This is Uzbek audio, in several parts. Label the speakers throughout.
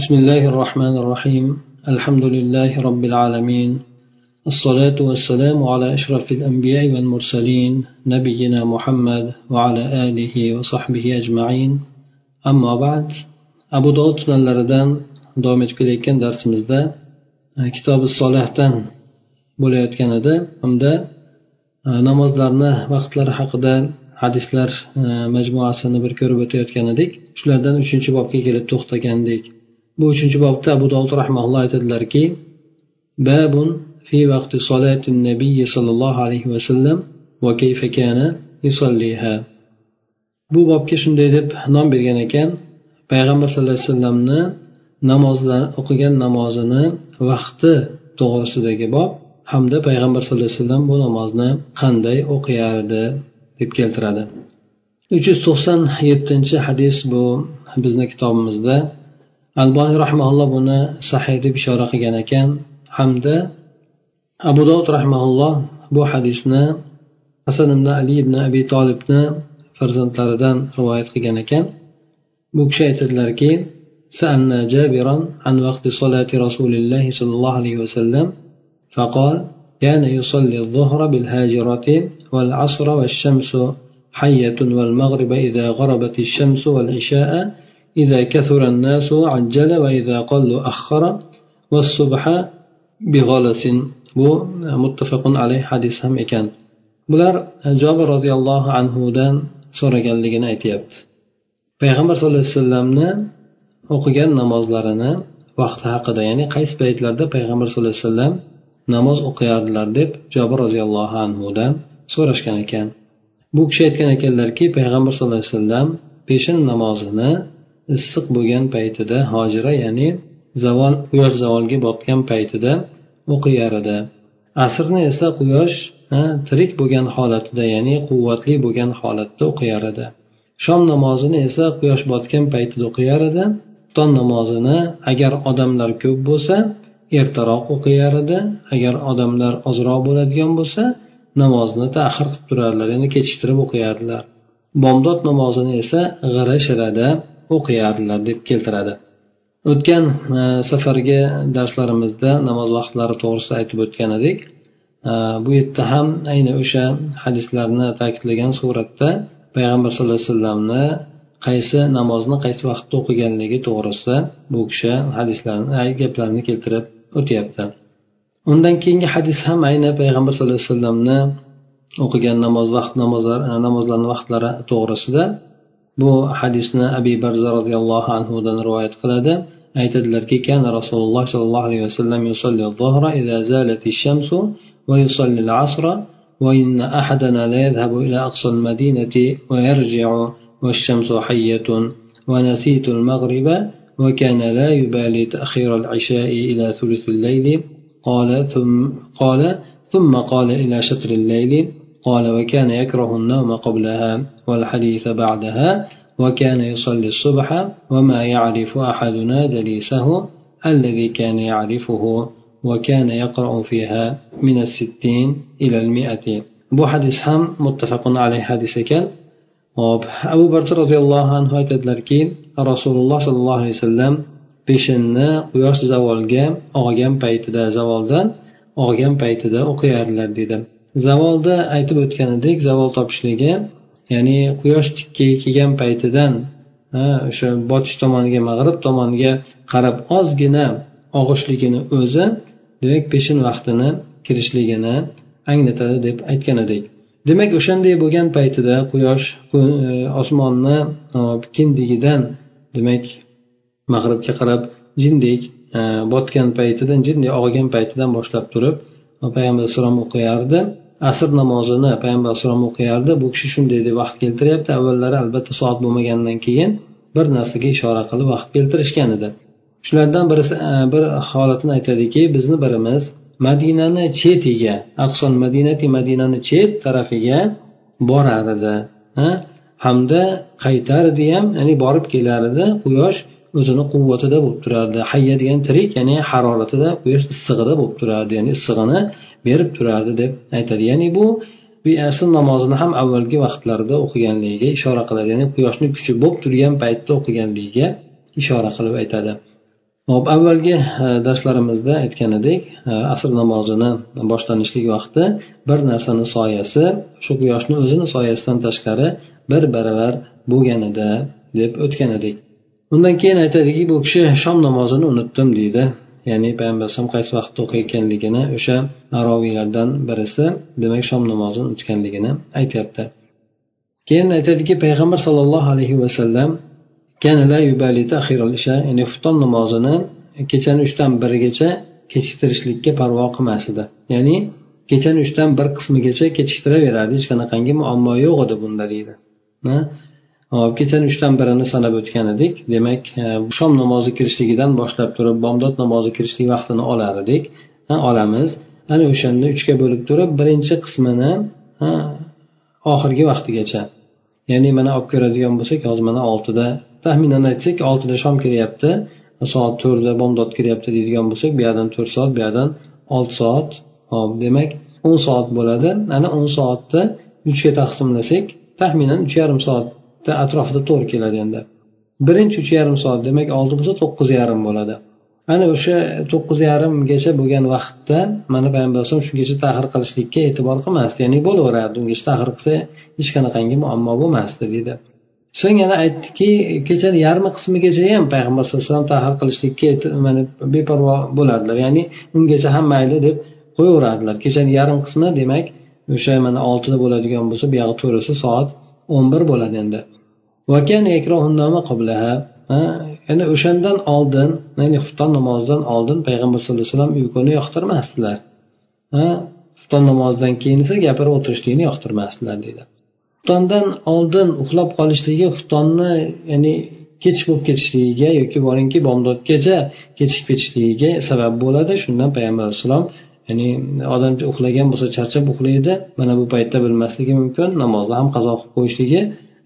Speaker 1: بسم الله الرحمن الرحيم الحمد لله رب العالمين الصلاة والسلام على أشرف الأنبياء والمرسلين نبينا محمد وعلى آله وصحبه أجمعين أما بعد أبو داود sunanlaridan davom etib kelayotgan darsimizda kitobi solihdan bo'layotgan edi hamda namozlarni vaqtlari haqida hadislar majmuasini bir ko'rib o'tayotgan edik shulardan uchinchi bobga kelib to'xtagandik bu uchinchi bobda abu dovud rahmaulloh aytadilarki babun fi vaqti solati nabiy sollallohu alayhi vasallam va kayfa kana yusalliha. Bu bobga shunday deb nom bergan ekan payg'ambar sallallohu alayhi vasallamni namozlar o'qigan namozini vaqti to'g'risidagi bob hamda payg'ambar sallallohu alayhi vasallam bu namozni qanday o'qiyardi deb keltiradi. Uch yuz to'qson yettinchi hadis bu bizni kitobimizda alboniy rahmaulloh buni sahiy deb ishora qilgan ekan hamda abu dovud rahmaulloh bu hadisni hasan ibn ali ibn abi tolibni farzandlaridan rivoyat qilgan ekan bu kishi aytadilarki سألنا جابرا عن وقت صلاة رسول الله صلى الله عليه وسلم فقال كان يصلي الظهر بالهاجرة والعصر والشمس حية والمغرب إذا غربت الشمس والعشاء إذا كثر الناس عجل وإذا قلوا أخر والصبح بغلس bu muttafaqun alayh hadis ham ekan bular jobir roziyallohu anhudan so'raganligini aytyapti payg'ambar sallallohu alayhi vasallamni o'qigan namozlarini vaqti haqida ya'ni qaysi paytlarda payg'ambar sallallohu alayhi vasallam namoz o'qiyardilar deb jobir roziyallohu anhudan so'rashgan ekan bu kishi aytgan ekanlarki payg'ambar sallallohu alayhi vasallam peshin namozini issiq bo'lgan paytida hojira ya'ni zavol quyosh zavolga botgan paytida o'qiyar edi. Asrni esa quyosh tirik bo'lgan holatida ya'ni quvvatli bo'lgan holatda o'qiyar edi. Shom namozini esa quyosh botgan paytida o'qiyar edi. Tong namozini agar odamlar ko'p bo'lsa ertaroq o'qiyar edi. Agar odamlar ozroq bo'ladigan bo'lsa namozni ta'xir qilib turardilar ya'ni kechiktirib o'qiyardilar. Bomdod namozini esa g'ira shirada o'qiyardilar deb keltiradi. O'tgan e, safargi darslarimizda namoz vaqtlari to'g'risida aytib o'tgan edik. E, bu yerda ham ayni o'sha hadislarni ta'kidlagan suratda payg'ambar sallallohu alayhi vasallamni qaysi namozni qaysi vaqtda o'qiganligi to'g'risida bu kishi hadislarni gaplarni keltirib o'tyapti. Undan keyingi hadis ham ayni payg'ambar sallallohu alayhi vasallamni o'qigan namoz vaqt namozlar namozlarni vaqtlari to'g'risida bu hadisni abi barza roziyallohu anhudan rivoyat qiladi. Aytadilarki kana rasululloh sollallohu alayhi vasallam yusolli الظهر إذا زالت الشمس ويصلي العصر وإن أحدنا لا يذهب إلى أقصى المدينة ويرجع والشمس حية ونسيت المغرب وكان لا يبالي تأخير العشاء إلى ثلث الليل قال ثم قال ثم قال إلى شطر الليل قال وكان يكره النوم قبلها والحديث بعدها وكان يصلي الصبح وما يعرف أحدنا دليسه الذي كان يعرفه وكان يقرأ فيها من الستين إلى المئة. بو حديث هم متفق عليه حديث كان أبو برد رضي الله عنه أتدلركين رسول الله صلى الله عليه وسلم peshinni quyosh zavolga og'gan paytida zavoldan og'gan paytida o'qiyardilar dedi. Zavolda aytib o'tganidek zavol topishligi ya'ni quyosh tikkaga kelgan paytidan o'sha botish tomoniga mag'rib tomoniga qarab ozgina og'ishligini o'zi demak peshin vaqtini kirishligini anglatadi deb aytgan edik demak o'shanday bo'lgan paytida quyosh e, osmonni e, kindigidan demak mag'ribga qarab jindek e, botgan paytidan jindek og'gan paytidan boshlab turib payg'ambar alayhissalom o'qiyardi asr namozini payg'ambar alayhisalom o'qiyardi. Bu kishi shunday deb vaqt keltiryapti. Avvallari albatta soat bo'lmagandan keyin bir narsaga ishora qilib vaqt keltirishgan edi. Shulardan birisi e, bir holatini aytadiki bizni birimiz madinani chetiga aqson madinati madinani chet tarafiga borar edi. Hamda qaytar edi ham ya'ni borib kelar edi. Quyosh o'zini quvvatida bo'lib turardi. Hayya degan tirik ya'ni haroratida quyosh issig'ida bo'lib turardi ya'ni issig'ini berib turardi deb aytadi. Ya'ni bu asl namozini ham avvalgi vaqtlarda o'qiganligiga ishora qiladi. Ya'ni quyoshni kuchi bo'lib turgan paytda o'qiganligiga ishora qilib aytadi. Hop avvalgi e, darslarimizda aytgan edik e, asr namozini boshlanishlik vaqti bir narsani soyasi shu quyoshni o'zini soyasidan tashqari bir baravar bo'lganida deb o'tgan edik. Undan keyin aytadiki bu kishi shom namozini unutdim deydi. Ya'ni payg'ambar alayhisalom qaysi vaqtda o'qiyotganligini o'sha raviylardan birisi demak shom namozini unutganligini aytyapti. Keyin aytadiki payg'ambar sollallohu alayhi vasallam ya'ni xufton namozini kechani uchdan birigacha kechiktirishlikka parvo qilmas edi. Ya'ni kechani uchdan bir qismigacha kechiktiraveradi hech qanaqangi muammo yo'q edi bunda deydi. Kechani uchdan birini sanab o'tgan edik. Demak e, shom namozi kirishligidan boshlab turib bomdod namozi kirishlik vaqtini olar edik olamiz. Ana o'shanda uchga bo'lib turib birinchi qismini oxirgi vaqtigacha. Ya'ni mana olib ko'radigan bo'lsak hozir mana oltida. Taxminan aytsak oltida shom kiryapti. Soat to'rtda bomdod kiryapti deydigan bo'lsak bu yoqdan to'rt soat bu yoqdan olti soat. Hop demak o'n soat bo'ladi. Ana o'n soatni uchga taqsimlasak taxminan uch yarim soatda atrofida to'g'ri keladi endi. Birinchi uch yarim soat demak olti bo'lsa to'qqiz yarim bo'ladi. Ana o'sha to'qqiz yarimgacha bo'lgan vaqtda mana payg'ambar alayhisalom shungacha tahir qilishlikka e'tibor qilmasdi. Ya'ni bo'laverardi ungacha tahir qilsa hech qanaqangi muammo bo'lmasdi deydi so'ng yana aytdiki kechani yarmi qismigacha ham payg'ambar sallallohu alayhi vasallam tahir qilishlikka mana beparvo bo'ladilar ya'ni ungacha ham mayli deb qo'yaveradilar kechani yarim qismi demak o'sha mana oltida bo'ladigan bo'lsa buyog'i to'rtisi soat o'n bir bo'ladi endi. Ya'ni o'shandan oldin ya'ni xufton namozidan oldin payg'ambar sallallohu alayhi vasallam uyquni yoqtirmasdilar. Xufton namozidan keyin esa gapirib o'tirishlikni yoqtirmasdilar deydi. Xuftondan oldin uxlab qolishligi xuftonni ya'ni kech bo'lib ketishligiga yoki boringki bomdodgacha kechikib ketishligiga sabab bo'ladi. Shundan payg'ambar alayhissalom ya'ni odam uxlagan bo'lsa charchab uxlaydi. Mana bu paytda bilmasligi mumkin namozni ham qazo qilib qo'yishligi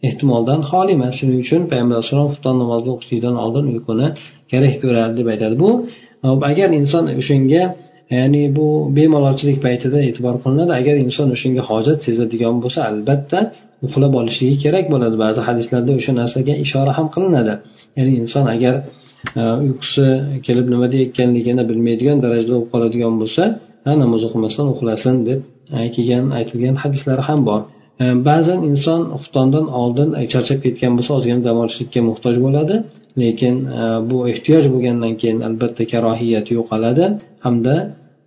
Speaker 1: ehtimoldan xoli emas. Shuning uchun payg'ambar alayhissalom xufton namozini o'qishlikdan oldin uyquni kerak ko'radi deb aytadi bu agar inson o'shanga ya'ni bu bemalolchilik paytida e'tibor qilinadi agar inson o'shanga hojat sezadigan bo'lsa albatta uxlab olishligi kerak bo'ladi. Ba'zi hadislarda o'sha narsaga ishora ham qilinadi. Ya'ni inson agar e, uyqusi kelib nima deyayotganligini bilmaydigan darajada bo'lib qoladigan bo'lsa namoz o'qimasdan uxlasin deb kelgan aytilgan hadislar ham bor. Ba'zan inson xuftondan oldin e, charchab ketgan bo'lsa ozgina dam olishlikka muhtoj bo'ladi. Lekin e, bu ehtiyoj bo'lgandan keyin albatta karohiyat yo'qoladi. Hamda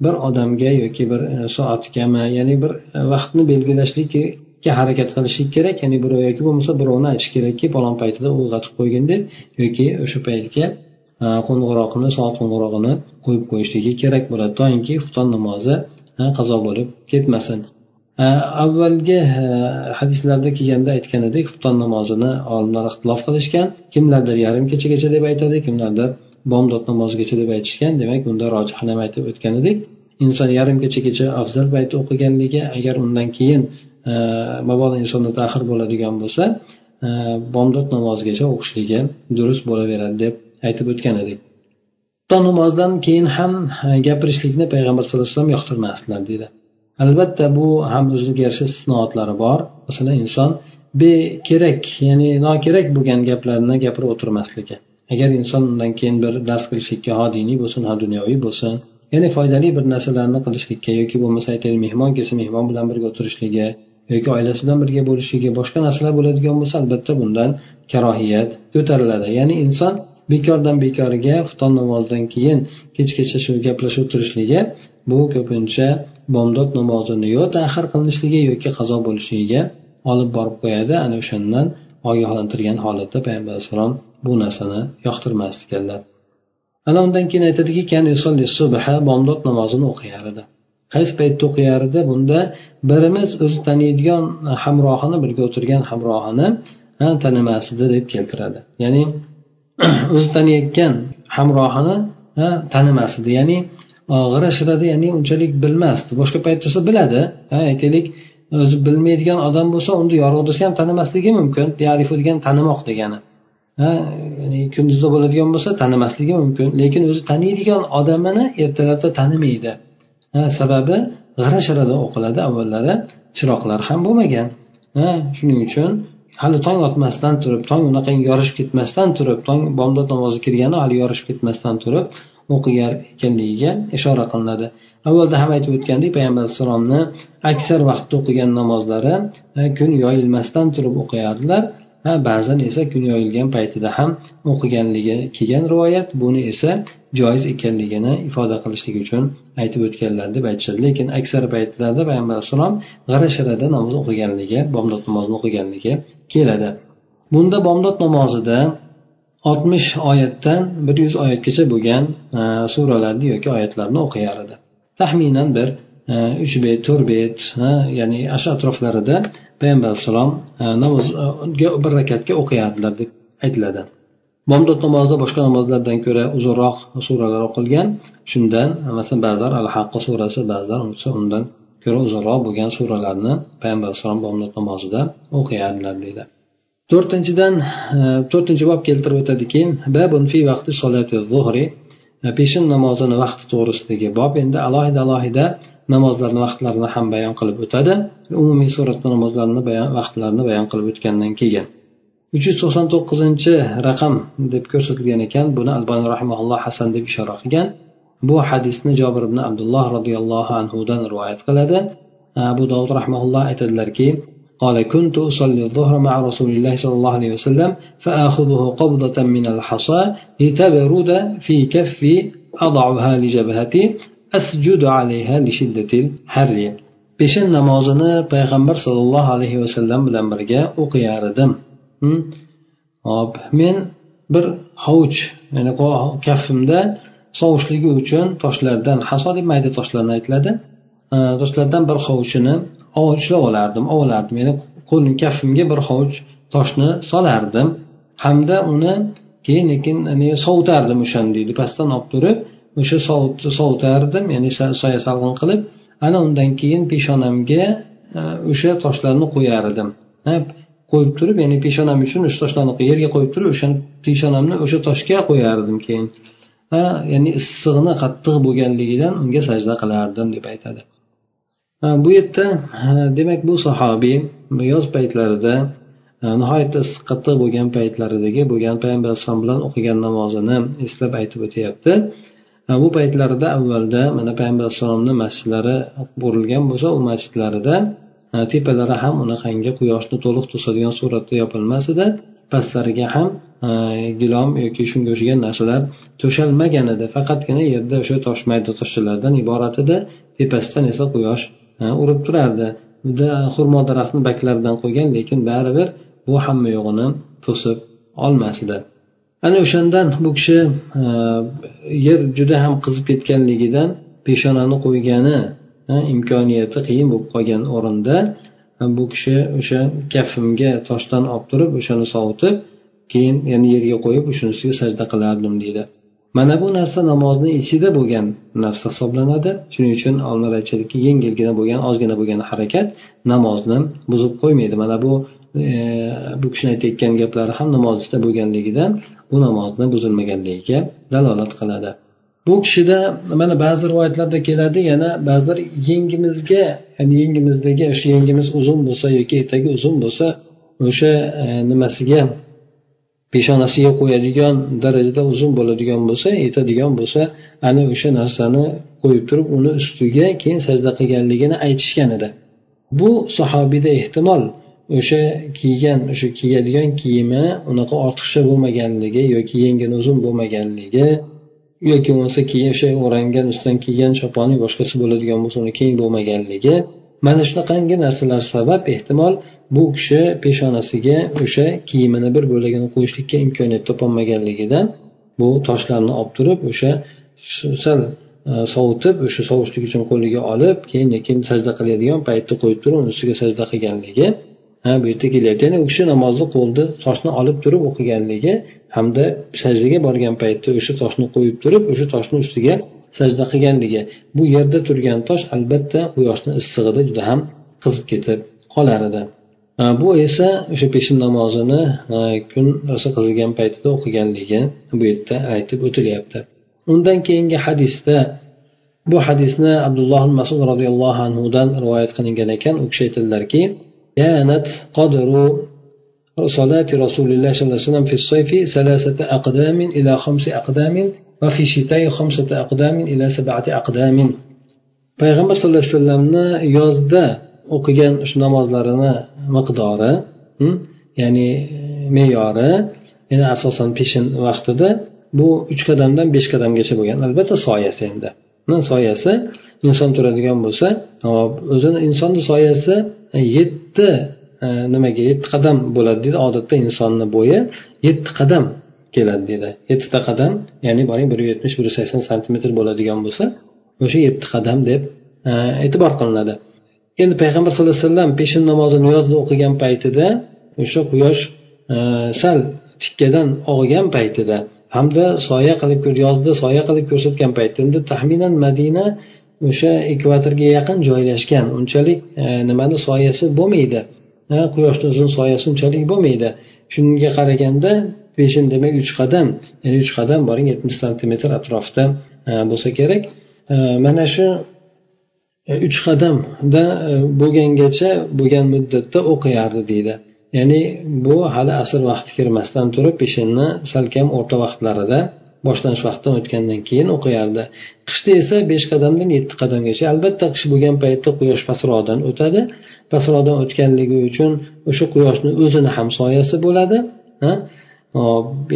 Speaker 1: bir odamga yoki bir e, soatgami ya'ni bir vaqtni belgilashlikka harakat qilishlik kerak. Ya'ni birov yoki bo'lmasa birovni aytish kerakki falon paytida uyg'otib qo'ygin deb yoki o'sha paytga qo'ng'iroqni soat qo'ng'irog'ini qo'yib qo'yishligi kerak bo'ladi. Toinki xufton namozi qazo bo'lib ketmasin. Э, avvalgi э, hadislarda kelganda aytgan edik xufton namozini olimlar ixtilof qilishgan. Kimlardir yarim kechagacha deb aytadi kimlardir bomdod namozigacha deb aytishgan. Demak bunda rojihni ham aytib o'tgan edik? Inson yarim kechagacha afzal paytda o'qiganligi agar undan keyin e, mabodo insonda tahir bo'ladigan bo'lsa e, bomdod namozigacha o'qishligi durust bo'laveradi deb aytib o'tgan edik. Xufton namozidan keyin ham e, gapirishlikni payg'ambar sallallohu alayhi vasallam yoqtirmasdilar deydi. Albatta bu ham o'ziga yarasha istisnoatlari bor. Masalan inson bekerak ya'ni nokerak bo'lgan gaplarni gapirib o'tirmasligi. Agar inson undan keyin bir dars qilishlikka ho diniy bo'lsin ho dunyoviy bo'lsin ya'ni foydali bir narsalarni qilishlikka yoki bo'lmasa aytaylik mehmon kelsa mehmon bilan birga o'tirishligi yoki oilasi bilan birga bo'lishligi boshqa narsalar bo'ladigan bo'lsa albatta bundan karohiyat ko'tariladi. Ya'ni inson bekordan bekoriga xufton namozidan keyin kechgacha shu gaplashib o'tirishligi bu ko'pincha bomdod namozini yo tahir qilinishligi yoki qazo bo'lishligiga olib borib qo'yadi. Ana o'shandan ogohlantirgan holatda payg'ambar alayhissalom bu narsani yoqtirmas ekanlar ana undan keyin aytadiki bomdod namozini o'qiyar edi. Qaysi paytda o'qiyar edi? Bunda birimiz o'zi taniydigan hamrohini birga o'tirgan hamrohini tanimas edi deb keltiradi. Ya'ni o'zi taniyotgan hamrohini tanimas edi ya'ni g'ira shirada ya'ni unchalik bilmasdi boshqa paytda esa biladi aytaylik o'zi bilmaydigan odam bo'lsa unda yorug'da ham tanimasligi mumkin yarifu degan tanimoq degani. Ya'ni kunduzda bo'ladigan bo'lsa tanimasligi mumkin lekin o'zi taniydigan odamini ertalabda tanimaydi. Sababi g'ira shirada o'qiladi avvallari chiroqlar ham bo'lmagan. Shuning uchun hali tong otmasdan turib tong unaqangi yorishib ketmasdan turib tong bomdod namozi kirgani hali yorishib ketmasdan turib o'qigan ekanligiga ishora qilinadi. Avvalda ham aytib o'tgandik payg'ambar alayhissalomni aksar vaqtda o'qigan namozlari e, kun yoyilmasdan turib o'qiyardilar ha ba'zan esa kun yoyilgan paytida ham o'qiganligi kelgan rivoyat buni esa joiz ekanligini ifoda qilishlik uchun aytib o'tganlar deb aytishadi. Lekin aksar paytlarda payg'ambar alayhissalom g'ira shirada namoz o'qiganligi bomdod namozini o'qiganligi keladi. Bunda bomdod namozida oltmish oyatdan bir yuz oyatgacha bo'lgan e, suralarni yoki oyatlarni o'qiyar edi. Taxminan bir e, uch bet to'rt bet e, ya'ni shu atroflarida payg'ambar alayhissalom namozga bir rakatga o'qiyardilar deb aytiladi. Bomdod namozida boshqa namozlardan ko'ra uzunroq suralar o'qilgan shundan masalan ba'zilar al haqqa surasi ba'zilar undan ko'ra uzunroq bo'lgan suralarni payg'ambar alayhissalom bomdod namozida o'qiyardilar deydi to'rtinchidan e, to'rtinchi bob keltirib o'tadiki babun fi vaqti solati zuhri e, peshin namozini vaqti to'g'risidagi bob endi alohida alohida namozlarni vaqtlarini ham bayon qilib o'tadi. Umumiy suratda namozlarni vaqtlarini bayon qilib o'tgandan keyin. Uch yuz to'qson to'qqizinchi raqam deb ko'rsatilgan ekan buni albani rahimaulloh hasan deb ishora qilgan. Bu hadisni jobir ibn abdulloh roziyallohu anhudan rivoyat qiladi. E, Abu dovud rahmaulloh aytadilarki قال كنت أصلي الظهر مع رسول الله صلى الله عليه وسلم فآخذه قبضة من الحصى لتبرد في كفي أضعها لجبهتي أسجد عليها لشدة الحر peshin namozini payg'ambar sollallohu alayhi vasallam bilan birga o'qiyar edim hop men bir hovuch ya'ni kaffimda sovushligi uchun toshlardan haso deb mayda toshlarni aytiladi toshlardan bir hovuchini ushlab olardim olardim ya'ni qo'lim kaftimga bir hovuch toshni solardim. Hamda uni keyin lekin sovutardim o'shani deydi. Pastdan olib turib o'sha sovutardim ya'ni soya salqin qilib ana undan keyin peshonamga e, o'sha toshlarni qo'yar edim qo'yib turib ya'ni peshonam uchun o'sha toshlarni yerga qo'yib turib o'sha peshonamni o'sha toshga qo'yardim keyin. Ya'ni issig'ini qattiq bo'lganligidan unga sajda qilardim deb aytadi. Bu yerda demak bu sahobiy yoz paytlarida nihoyatda issiq qattiq bo'lgan paytlaridagi bo'lgan payg'ambar alayhisalom bilan o'qigan namozini eslab aytib o'tyapti. Bu paytlarida avvalda mana payg'ambar alayhissalomni masjidlari qurilgan bo'lsa u masjidlarida tepalari ham unaqangi quyoshni to'liq to'sadigan suratda yopilmas edi. Pastlariga ham gilom yoki shunga o'xshagan narsalar to'shalmagan edi. Faqatgina yerda o'sha tosh mayda toshchalardan iborat edi. Tepasidan esa quyosh urib turardi. Xurmo daraxtini baklaridan qo'ygan lekin baribir bu hamma yo'g'ini to'sib olmas edi ana o'shandan bu kishi yer juda ham qizib ketganligidan peshonani qo'ygani imkoniyati qiyin bo'lib qolgan o'rinda bu kishi o'sha kafimga toshdan olib turib o'shani sovutib keyin yana yerga qo'yib shunisiga sajda qilardim deydi. Mana bu narsa namozni ichida bo'lgan narsa hisoblanadi. Shuning uchun olimlar aytishadiki yengilgina bo'lgan ozgina bo'lgan harakat namozni buzib qo'ymaydi. Mana bu e, bu kishini aytayotgan gaplari ham namoz ichida bo'lganligidan bu namozni buzilmaganligiga dalolat qiladi. Bu kishida mana ba'zi rivoyatlarda keladi yana ba'zilar yengimizga ya'ni yengimizdagi o'sha yengimiz uzun bo'lsa yoki etagi uzun bo'lsa o'sha e, nimasiga peshonasiga qo'yadigan darajada uzun bo'ladigan bo'lsa yetadigan bo'lsa ana o'sha narsani qo'yib turib uni ustiga keyin sajda qilganligini aytishgan edi. Bu sahobiyda ehtimol o'sha kiygan o'sha kiyadigan kiyimi unaqa ortiqcha bo'lmaganligi yoki yengini uzun bo'lmaganligi yoki bo'lmasa keyin o'sha o'rangan ustidan kiygan choponi boshqasi bo'ladigan bo'lsa uni keng bo'lmaganligi mana shunaqangi narsalar sabab ehtimol bu kishi peshonasiga o'sha kiyimini bir bo'lagini qo'yishlikka imkoniyat topolmaganligidan bu toshlarni olib turib o'sha sal e, sovutib o'sha sovishlik uchun qo'liga olib keyin keyin sajda qiladigan paytda qo'yib turib uni ustiga sajda qilganligi ha bu yerda kelyapti ya'ni u kishi namozni qo'lda toshni olib turib o'qiganligi hamda sajdaga borgan paytda o'sha toshni qo'yib turib o'sha toshni ustiga sajda qilganligi. Bu yerda turgan tosh albatta quyoshni issig'ida juda ham qizib ketib qolar edi. bu esa o'sha peshin namozini kun rosa qizigan paytida o'qiganligi bu yerda aytib o'tilyapti undan keyingi hadisda bu hadisni abdulloh masud roziyallohu anhudan rivoyat qilingan ekan u kishi aytadilarki كانت قدر صلاة رسول الله صلى الله عليه وسلم في الصيف ثلاثة أقدام إلى خمس أقدام وفي الشتاء خمسة أقدام إلى سبعة أقدام payg'ambar sallallohu alayhi vasallamni yozda o'qigan shu namozlarini miqdori ya'ni e, me'yori ya'ni asosan peshin vaqtida bu uch qadamdan besh qadamgacha bo'lgan. Albatta soyasi endi. Soyasi inson turadigan bo'lsa hop o'zini insonni soyasi e, yetti e, nimaga yetti qadam bo'ladi deydi. Odatda insonni bo'yi yetti qadam keladi deydi. Yettita qadam ya'ni boring bir yuz yetmish bir yuz sakson santimetr bo'ladigan bo'lsa o'sha yetti qadam deb e'tibor qilinadi. Endi payg'ambar sallallohu alayhi vasallam peshin namozini yozda o'qigan paytida o'sha quyosh e, sal tikkadan og'gan paytida hamda soya qilib yozda soya qilib ko'rsatgan paytda endi taxminan madina o'sha ekvatorga yaqin joylashgan. Unchalik e, nimani soyasi bo'lmaydi e, quyoshni uzun soyasi unchalik bo'lmaydi. Shunga qaraganda peshin demak uch qadam ya'ni uch qadam boring yetmish santimetr atrofida e, bo'lsa kerak. E, mana shu E, uch qadamda e, bo'lgangacha bo'lgan muddatda o'qiyardi deydi. Ya'ni bu hali asr vaqti kirmasdan turib peshinni salkam o'rta vaqtlarida boshlanish vaqtidan o'tgandan keyin o'qiyardi. Qishda esa besh qadamdan yetti qadamgacha albatta qish bo'lgan paytda quyosh pastroqdan o'tadi. Pastroqdan o'tganligi uchun o'sha quyoshni o'zini ham soyasi bo'ladi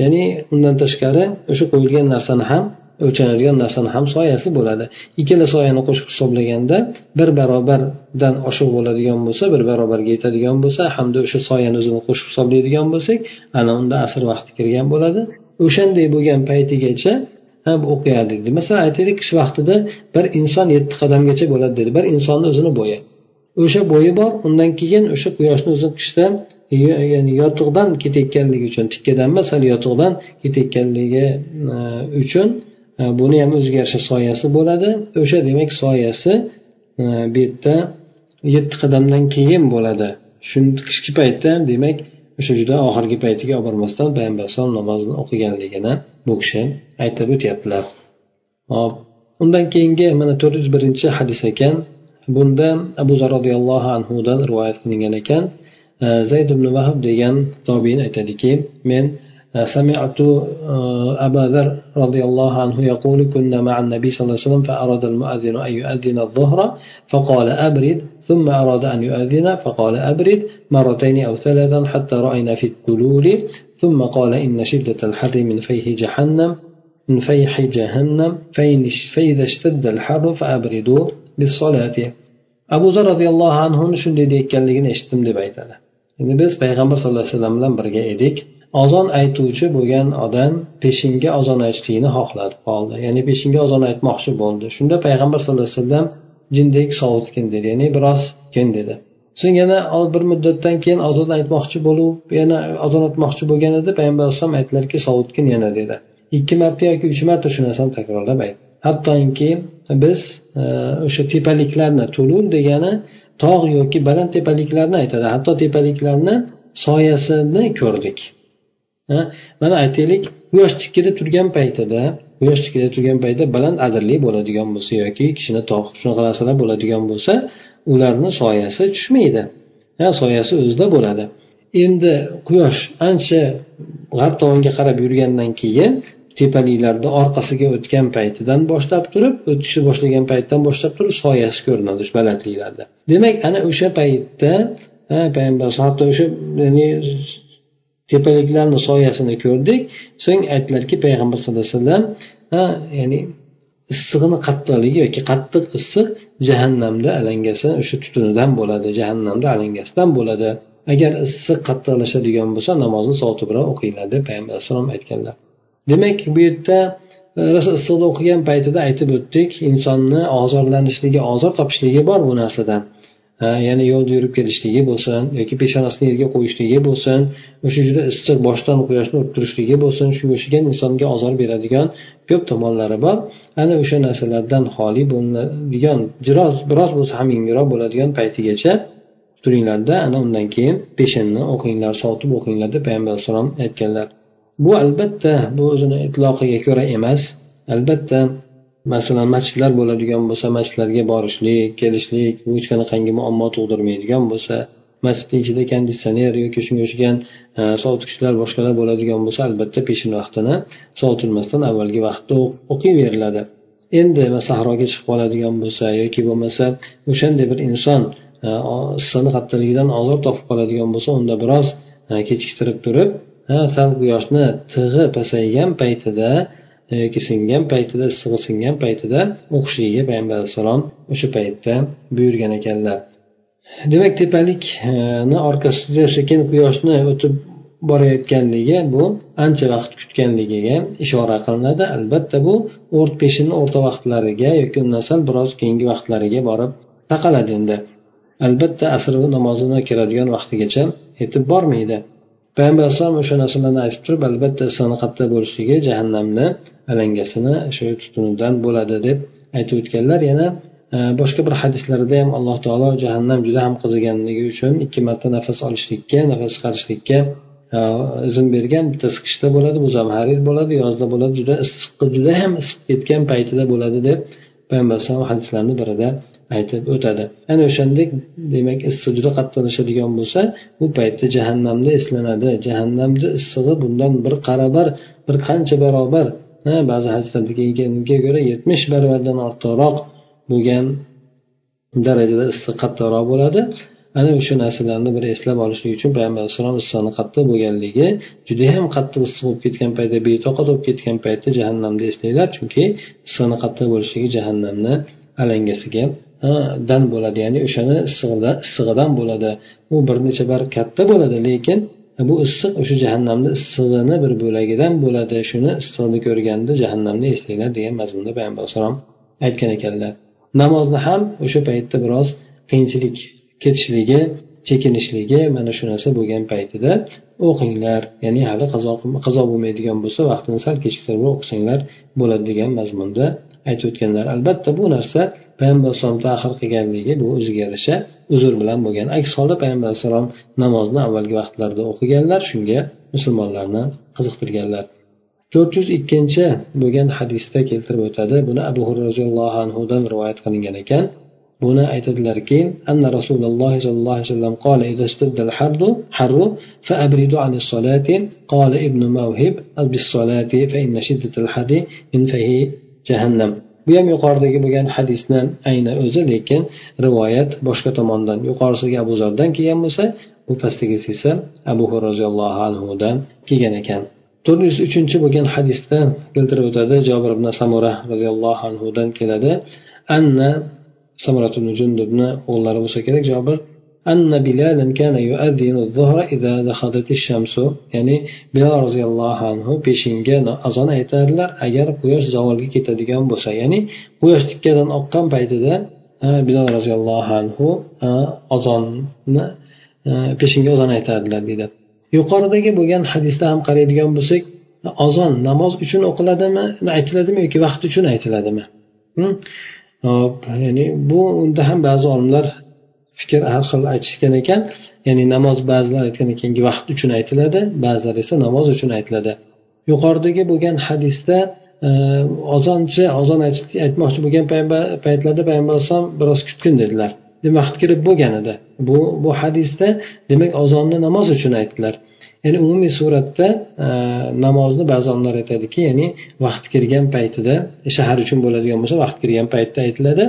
Speaker 1: ya'ni undan tashqari o'sha qo'yilgan narsani ham o'lchanadigan narsani ham soyasi bo'ladi. Ikkala soyani qo'shib hisoblaganda bir barobardan oshiq bo'ladigan bo'lsa bir barobarga yetadigan bo'lsa hamda o'sha soyani o'zini qo'shib hisoblaydigan bo'lsak ana unda asr vaqti kirgan bo'ladi. O'shanday bo'lgan paytigacha o'qiyardik masalan aytaylik qish vaqtida bir inson yetti qadamgacha bo'ladi dedi. Bir insonni o'zini bo'yi. O'sha bo'yi bor undan keyin o'sha quyoshni o'zi qishda ya'ni yotiqdan ketayotganligi uchun tikkadan emas sal yotiqdan ketayotganligi e, uchun e, E, buni ham o'ziga yarasha soyasi bo'ladi. O'sha demak soyasi e, bu yerda yetti qadamdan keyin bo'ladi. Shu qishki paytda demak o'sha juda oxirgi paytiga olib bormasdan payg'ambar alayhisalom namozini o'qiganligini bu kishi aytib o'tyaptilar. Hop undan keyingi mana to'rt yuz birinchi hadis ekan. Bunda abu zar roziyallohu anhudan rivoyat qilingan ekan. E, Zayd ibn vahab degan tobiin aytadiki men سمعت أبا ذر رضي الله عنه يقول كنا مع النبي صلى الله عليه وسلم فأراد المؤذن أن يؤذن الظهر فقال أبرد ثم أراد أن يؤذن فقال أبرد مرتين أو ثلاثا حتى رأينا في التلول ثم قال إن شدة الحر من فيه جهنم من فيح جهنم فإذا اشتد الحر فأبردوا بالصلاة. abu zar roziyallohu anhuni shunday deyayotganligini eshitdim deb aytadi endi biz payg'ambar sallallohu alayhi vasallam bilan birga ozon aytuvchi bo'lgan odam peshinga ozon aytishlikni xohladi qoldi. Ya'ni peshinga ozon aytmoqchi bo'ldi. Shunda payg'ambar sallallohu alayhi vasallam jindek sovutgin dedi. Ya'ni biroz kin dedi. So'ng yana bir muddatdan keyin ozon aytmoqchi bo'lib yana ozon aytmoqchi bo'lgan edi payg'ambar alayhisalom aytdilarki sovutgin yana dedi. Ikki marta yoki uch marta shu narsani takrorlab aytdi. Hattoki biz e, o'sha tepaliklarni tulul degani tog' yoki baland tepaliklarni aytadi. Hatto tepaliklarni soyasini ko'rdik. Mana aytaylik quyosh tikkada turgan paytida quyosh tikkada turgan paytda baland adirli bo'ladigan bo'lsa yoki kishini tog' shunaqa narsalar bo'ladigan bo'lsa ularni soyasi tushmaydi. Soyasi o'zida bo'ladi. Endi quyosh ancha g'arb tomonga qarab yurgandan keyin tepaliklarni orqasiga o'tgan paytidan boshlab turib o'tishni boshlagan paytdan boshlab turib soyasi ko'rinadi o'sha balandliklarda. Demak ana o'sha paytda payg'ambar hatto o'sha ya'ni tepaliklarni soyasini ko'rdik. So'ng aytdilarki payg'ambar sallallohu alayhi vasallam ya'ni issig'ini qattiqligi yoki qattiq issiq jahannamda alangasi o'sha tutunidan bo'ladi jahannamda alangasidan bo'ladi. Agar issiq qattiqlashadigan bo'lsa namozni soatibroq o'qinglar deb payg'ambar alayhissalom aytganlar. Demak bu yerda e, rosa issiqda o'qigan paytida aytib o'tdik insonni ozorlanishligi ozor topishligi bor bu narsadan. Ya'ni yo'lda yurib kelishligi bo'lsin yoki peshonasini yerga qo'yishligi bo'lsin o'sha juda issiq boshdan quyoshni urib turishligi bo'lsin shunga o'xshagan insonga ozor beradigan ko'p tomonlari bor. Ana o'sha narsalardan xoli bo'ladigan biroz biroz bo'lsa ham yengilroq bo'ladigan paytigacha turinglarda ana undan keyin peshinni o'qinglar sotib o'qinglar deb payg'ambar alayhissalom aytganlar. Bu albatta bu o'zini itloqiga ko'ra emas. Albatta masalan masjidlar bo'ladigan bo'lsa masjidlarga borishlik kelishlik hech qanaqangi muammo tug'dirmaydigan bo'lsa masjidni ichida konditsioner yoki shunga o'xshagan e, sovutgichlar boshqalar bo'ladigan bo'lsa albatta peshin vaqtini sovutilmasdan avvalgi vaqtda o'qiyveriladi. Endi sahroga chiqib qoladigan bo'lsa yoki bo'lmasa o'shanday bir inson e, issiqni qattiqligidan ozor topib qoladigan bo'lsa unda biroz e, kechiktirib turib sal quyoshni tig'i pasaygan paytida E, yoki singan paytida issig'i singan paytida o'qishligiga payg'ambar alayhissalom o'sha paytda buyurgan ekanlar. Demak tepalikni orqasida sekin quyoshni o'tib borayotganligi bu ancha vaqt kutganligiga ishora qilinadi. Albatta bu o'rt peshinni o'rta vaqtlariga yoki undan sal biroz keyingi vaqtlariga borib taqaladi endi. Albatta asr namozini kiradigan vaqtigacha yetib bormaydi. Payg'ambar alayhisalom o'sha narsalarni aytib turib albatta issiqni qattiq bo'lishligi jahannamni alangasini shu tutunidan bo'ladi deb aytib o'tganlar. Yana e, boshqa bir hadislarda ham alloh taolo jahannam juda ham qiziganligi uchun ikki marta nafas olishlikka nafas chiqarishlikka e, izn bergan. Bittasi qishda bo'ladi bu zamharir bo'ladi yozda bo'ladi juda issiqqa juda ham isib ketgan paytida bo'ladi deb payg'ambar alayhisalom hadislarni birida aytib o'tadi. Ana o'shandek demak issiq juda qattiqlashadigan bo'lsa bu paytda jahannamda eslanadi. Jahannamni issig'i bundan bir qarabar bir qancha barobar ba'zi hadislarda kelganiga ko'ra yetmish baravardan ortiqroq bo'lgan darajada issiq qattiqroq bo'ladi. Ana o'sha narsalarni bir eslab olishlik uchun payg'ambar alayhissalom issiqni qattiq bo'lganligi judayam qattiq issiq bo'lib ketgan paytda betoqat bo'lib ketgan paytda jahannamni eslanglar. Chunki issiqni qattiq bo'lishligi jahannamni alangasiga dan bo'ladi. Ya'ni o'shani issig'idan bo'ladi. U bir necha bar katta bo'ladi lekin bu issiq o'sha jahannamni issig'ini bir bo'lagidan bo'ladi. Shuni issig'ini ko'rganda jahannamni eslanglar degan mazmunda payg'ambar alayhissalom aytgan ekanlar. Namozni ham o'sha paytda biroz qiyinchilik ketishligi chekinishligi mana shu narsa bo'lgan paytida o'qinglar. Ya'ni hali qazo qazo bo'lmaydigan bo'lsa vaqtini sal kechiktirib o'qisanglar bo'ladi degan mazmunda aytib o'tganlar. Albatta bu narsa payg'ambar alayhisalom tahir qilganligi bu o'ziga yarasha uzr bilan bo'lgan aks holda payg'ambar alayhissalom namozni avvalgi vaqtlarda o'qiganlar shunga musulmonlarni qiziqtirganlar to'rt yuz ikkinchi bo'lgan hadisda keltirib o'tadi buni abu hurra roziyallohu anhudan rivoyat qilingan ekan buni aytadilarki anna rasululloh sollallohu alayhi vasallam قال إذا اشتد الحر حر فأبردوا عن الصلاة قال ابن موهب بالصلاة فإن شدة الحر من فهي جهنم bu ham yuqoridagi bo'lgan hadisni ayni o'zi lekin rivoyat boshqa tomondan yuqorisiga abu zardan kelgan bo'lsa bu pastagisi esa abu roziyallohu anhudan kelgan ekan. To'rt yuz uchinchi bo'lgan hadisda keltirib o'tadi jobir ibn samura roziyallohu anhudan keladi. Anna samurat jundubni o'g'illari bo'lsa kerak jobir أن بلالا كان يؤذن الظهر إذا دخلت الشمس ya'ni bilol roziyallohu anhu peshinga azon aytadilar agar quyosh zavolga ketadigan bo'lsa ya'ni quyosh tikkadan oqqan paytida bilol roziyallohu anhu azonni peshinga azon aytadilar deydi yuqoridagi bo'lgan hadisda ham qaraydigan bo'lsak azon namoz uchun o'qiladimi aytiladimi yoki vaqt uchun aytiladimi ya'ni bu unda ham ba'zi olimlar fikr har xil aytishgan ekan ya'ni namoz ba'zilar aytgan ekanki vaqt uchun aytiladi ba'zilar esa namoz uchun aytiladi. Yuqoridagi bo'lgan hadisda e, ozonchi ozon aytmoqchi bo'lgan paytlarda payg'ambar alayhisalom biroz kutgin dedilar. Vaqt kirib bo'lgan edi bu bu hadisda demak ozonni namoz uchun aytdilar. Ya'ni umumiy suratda e, namozni ba'zi olimlar aytadiki ya'ni vaqt kirgan paytida shahar uchun bo'ladigan bo'lsa vaqt kirgan paytda aytiladi.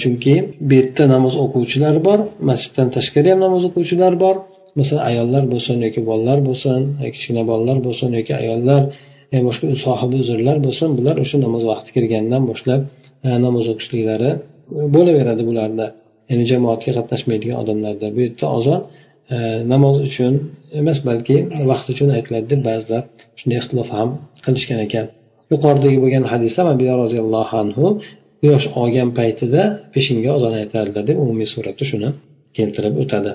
Speaker 1: Chunki bu yerda namoz o'quvchilar bor masjiddan tashqari ham namoz o'quvchilar bor. Masalan ayollar bo'lsin yoki bolalar bo'lsin kichkina bolalar bo'lsin yoki ayollar e, boshqa sohibi uzrlar bo'lsin bular o'sha namoz vaqti kirgandan boshlab e, namoz o'qishliklari bo'laveradi bularda. Ya'ni jamoatga qatnashmaydigan odamlarda. Bu yerda ozon e, namoz uchun emas balki vaqt uchun aytiladi deb ba'zilar shunday ixtilof ham qilishgan ekan. Yuqoridagi bo'lgan hadisda roziyallohu anhu quyosh olgan paytida peshinga ozon aytardilar deb umumiy suratda shuni keltirib o'tadi.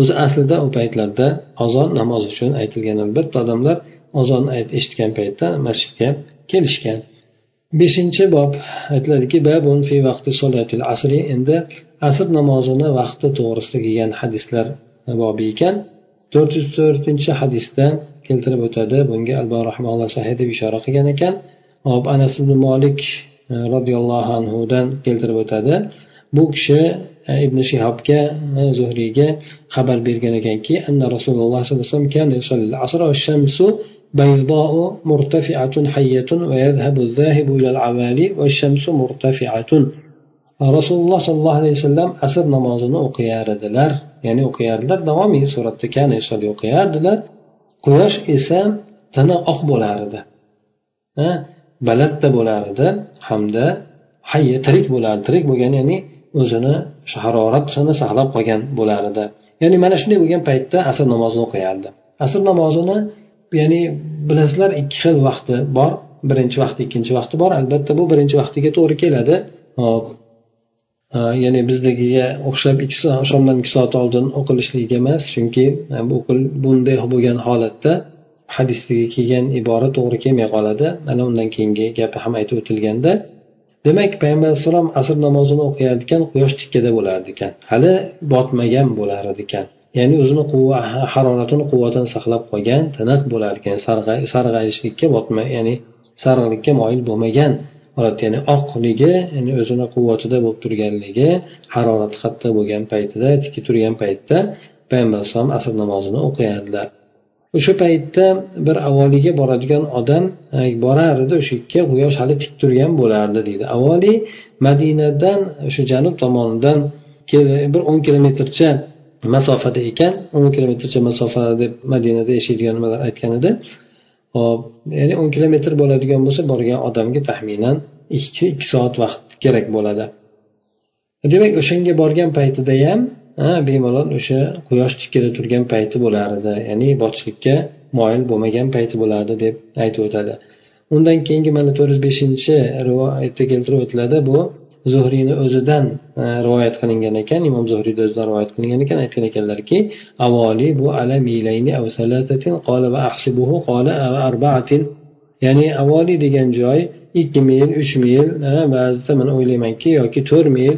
Speaker 1: O'zi aslida u paytlarda ozon namoz uchun aytilgan albatta odamlar ozon eshitgan paytda masjidga kelishgan. Beshinchi bob aytiladiki babun fi vaqti solatil asri endi asr namozini vaqti to'g'risida kelgan hadislar bobi ekan. To'rt yuz to'rtinchi hadisda keltirib o'tadi bunga albo rahmaulloh sahiy deb ishora qilgan ekan. Hop anas ibn molik roziyallohu anhudan keltirib o'tadi bu kishi ibn shihobga zuhriyga xabar bergan ekanki anna rasululloh sollallohu alayhi vasallam بيضاء مرتفعة حية ويذهب الذاهب إلى العوالي والشمس مرتفعة rasululloh sollallohu alayhi vasallam asr namozini o'qiyar edilar ya'ni o'qiyardilar davomiy suratda kana o'qiyardilar quyosh esa tiniq oq bo'lar edi balandda bo'lar edi hamda hayya tirik bo'lardi. Tirik bo'lgani ya'ni o'zini haroratini saqlab qolgan bo'lar edi ya'ni mana shunday bo'lgan paytda asr namozini o'qiyardi. Asr namozini ya'ni bilasizlar ikki xil vaqti bor. Birinchi vaqti ikkinchi vaqti bor. Albatta bu birinchi vaqtiga to'g'ri keladi. Hop. Ya'ni bizdagiga o'xshab ikki soat shomdan ikki soat oldin o'qilishligi emas chunki bunday bo'lgan holatda hadisdagi kelgan ibora to'g'ri kelmay qoladi. Mana undan keyingi gapi ham aytib o'tilganda demak payg'ambar alayhissalom asr namozini o'qiyar ekan quyosh tikkada bo'lar ekan. Hali botmagan bo'lar ekan. Ya'ni o'zini haroratini quvvatini saqlab qolgan tiniq bo'lar ekan. Sarg'ayishlikka botma ya'ni sarg'likka moyil bo'lmagan holat ya'ni oqligi ya'ni o'zini quvvatida bo'lib turganligi harorati qattiq bo'lgan paytida tikka turgan paytda payg'ambar alayhisalom asr namozini o'qiyardilar o'sha paytda bir avvaliga boradigan odam e, borar edi o'sha yerga quyosh hali tik turgan bo'lardi deydi. Avvaliy madinadan o'sha janub tomonidan bir o'n kilometrcha masofada ekan. o'n kilometrcha masofa deb madinada yashaydigan nimalar aytgan edi. Hop ya'ni o'n kilometr bo'ladigan bo'lsa borgan odamga taxminan ikki ikki soat vaqt kerak bo'ladi. Demak o'shanga borgan paytida ham bemalol o'sha quyosh tikkada turgan payti bo'lar edi ya'ni botishlikka moyil bo'lmagan payti bo'lardi deb aytib o'tadi. Undan keyingi mana to'rt yuz beshinchi rivoyatda keltirib o'tiladi. Bu zuhriyni o'zidan e, rivoyat qilingan ekan imom zuhriyni o'zidan rivoyat qilingan ekan. Aytgan ekanlarki avoli bu ala milayni av salatatin qola va ahsibuhu qola arbaatin. Ya'ni avoli degan joy ikki mil uch mil ba'zida man o'ylaymanki yoki to'rt mil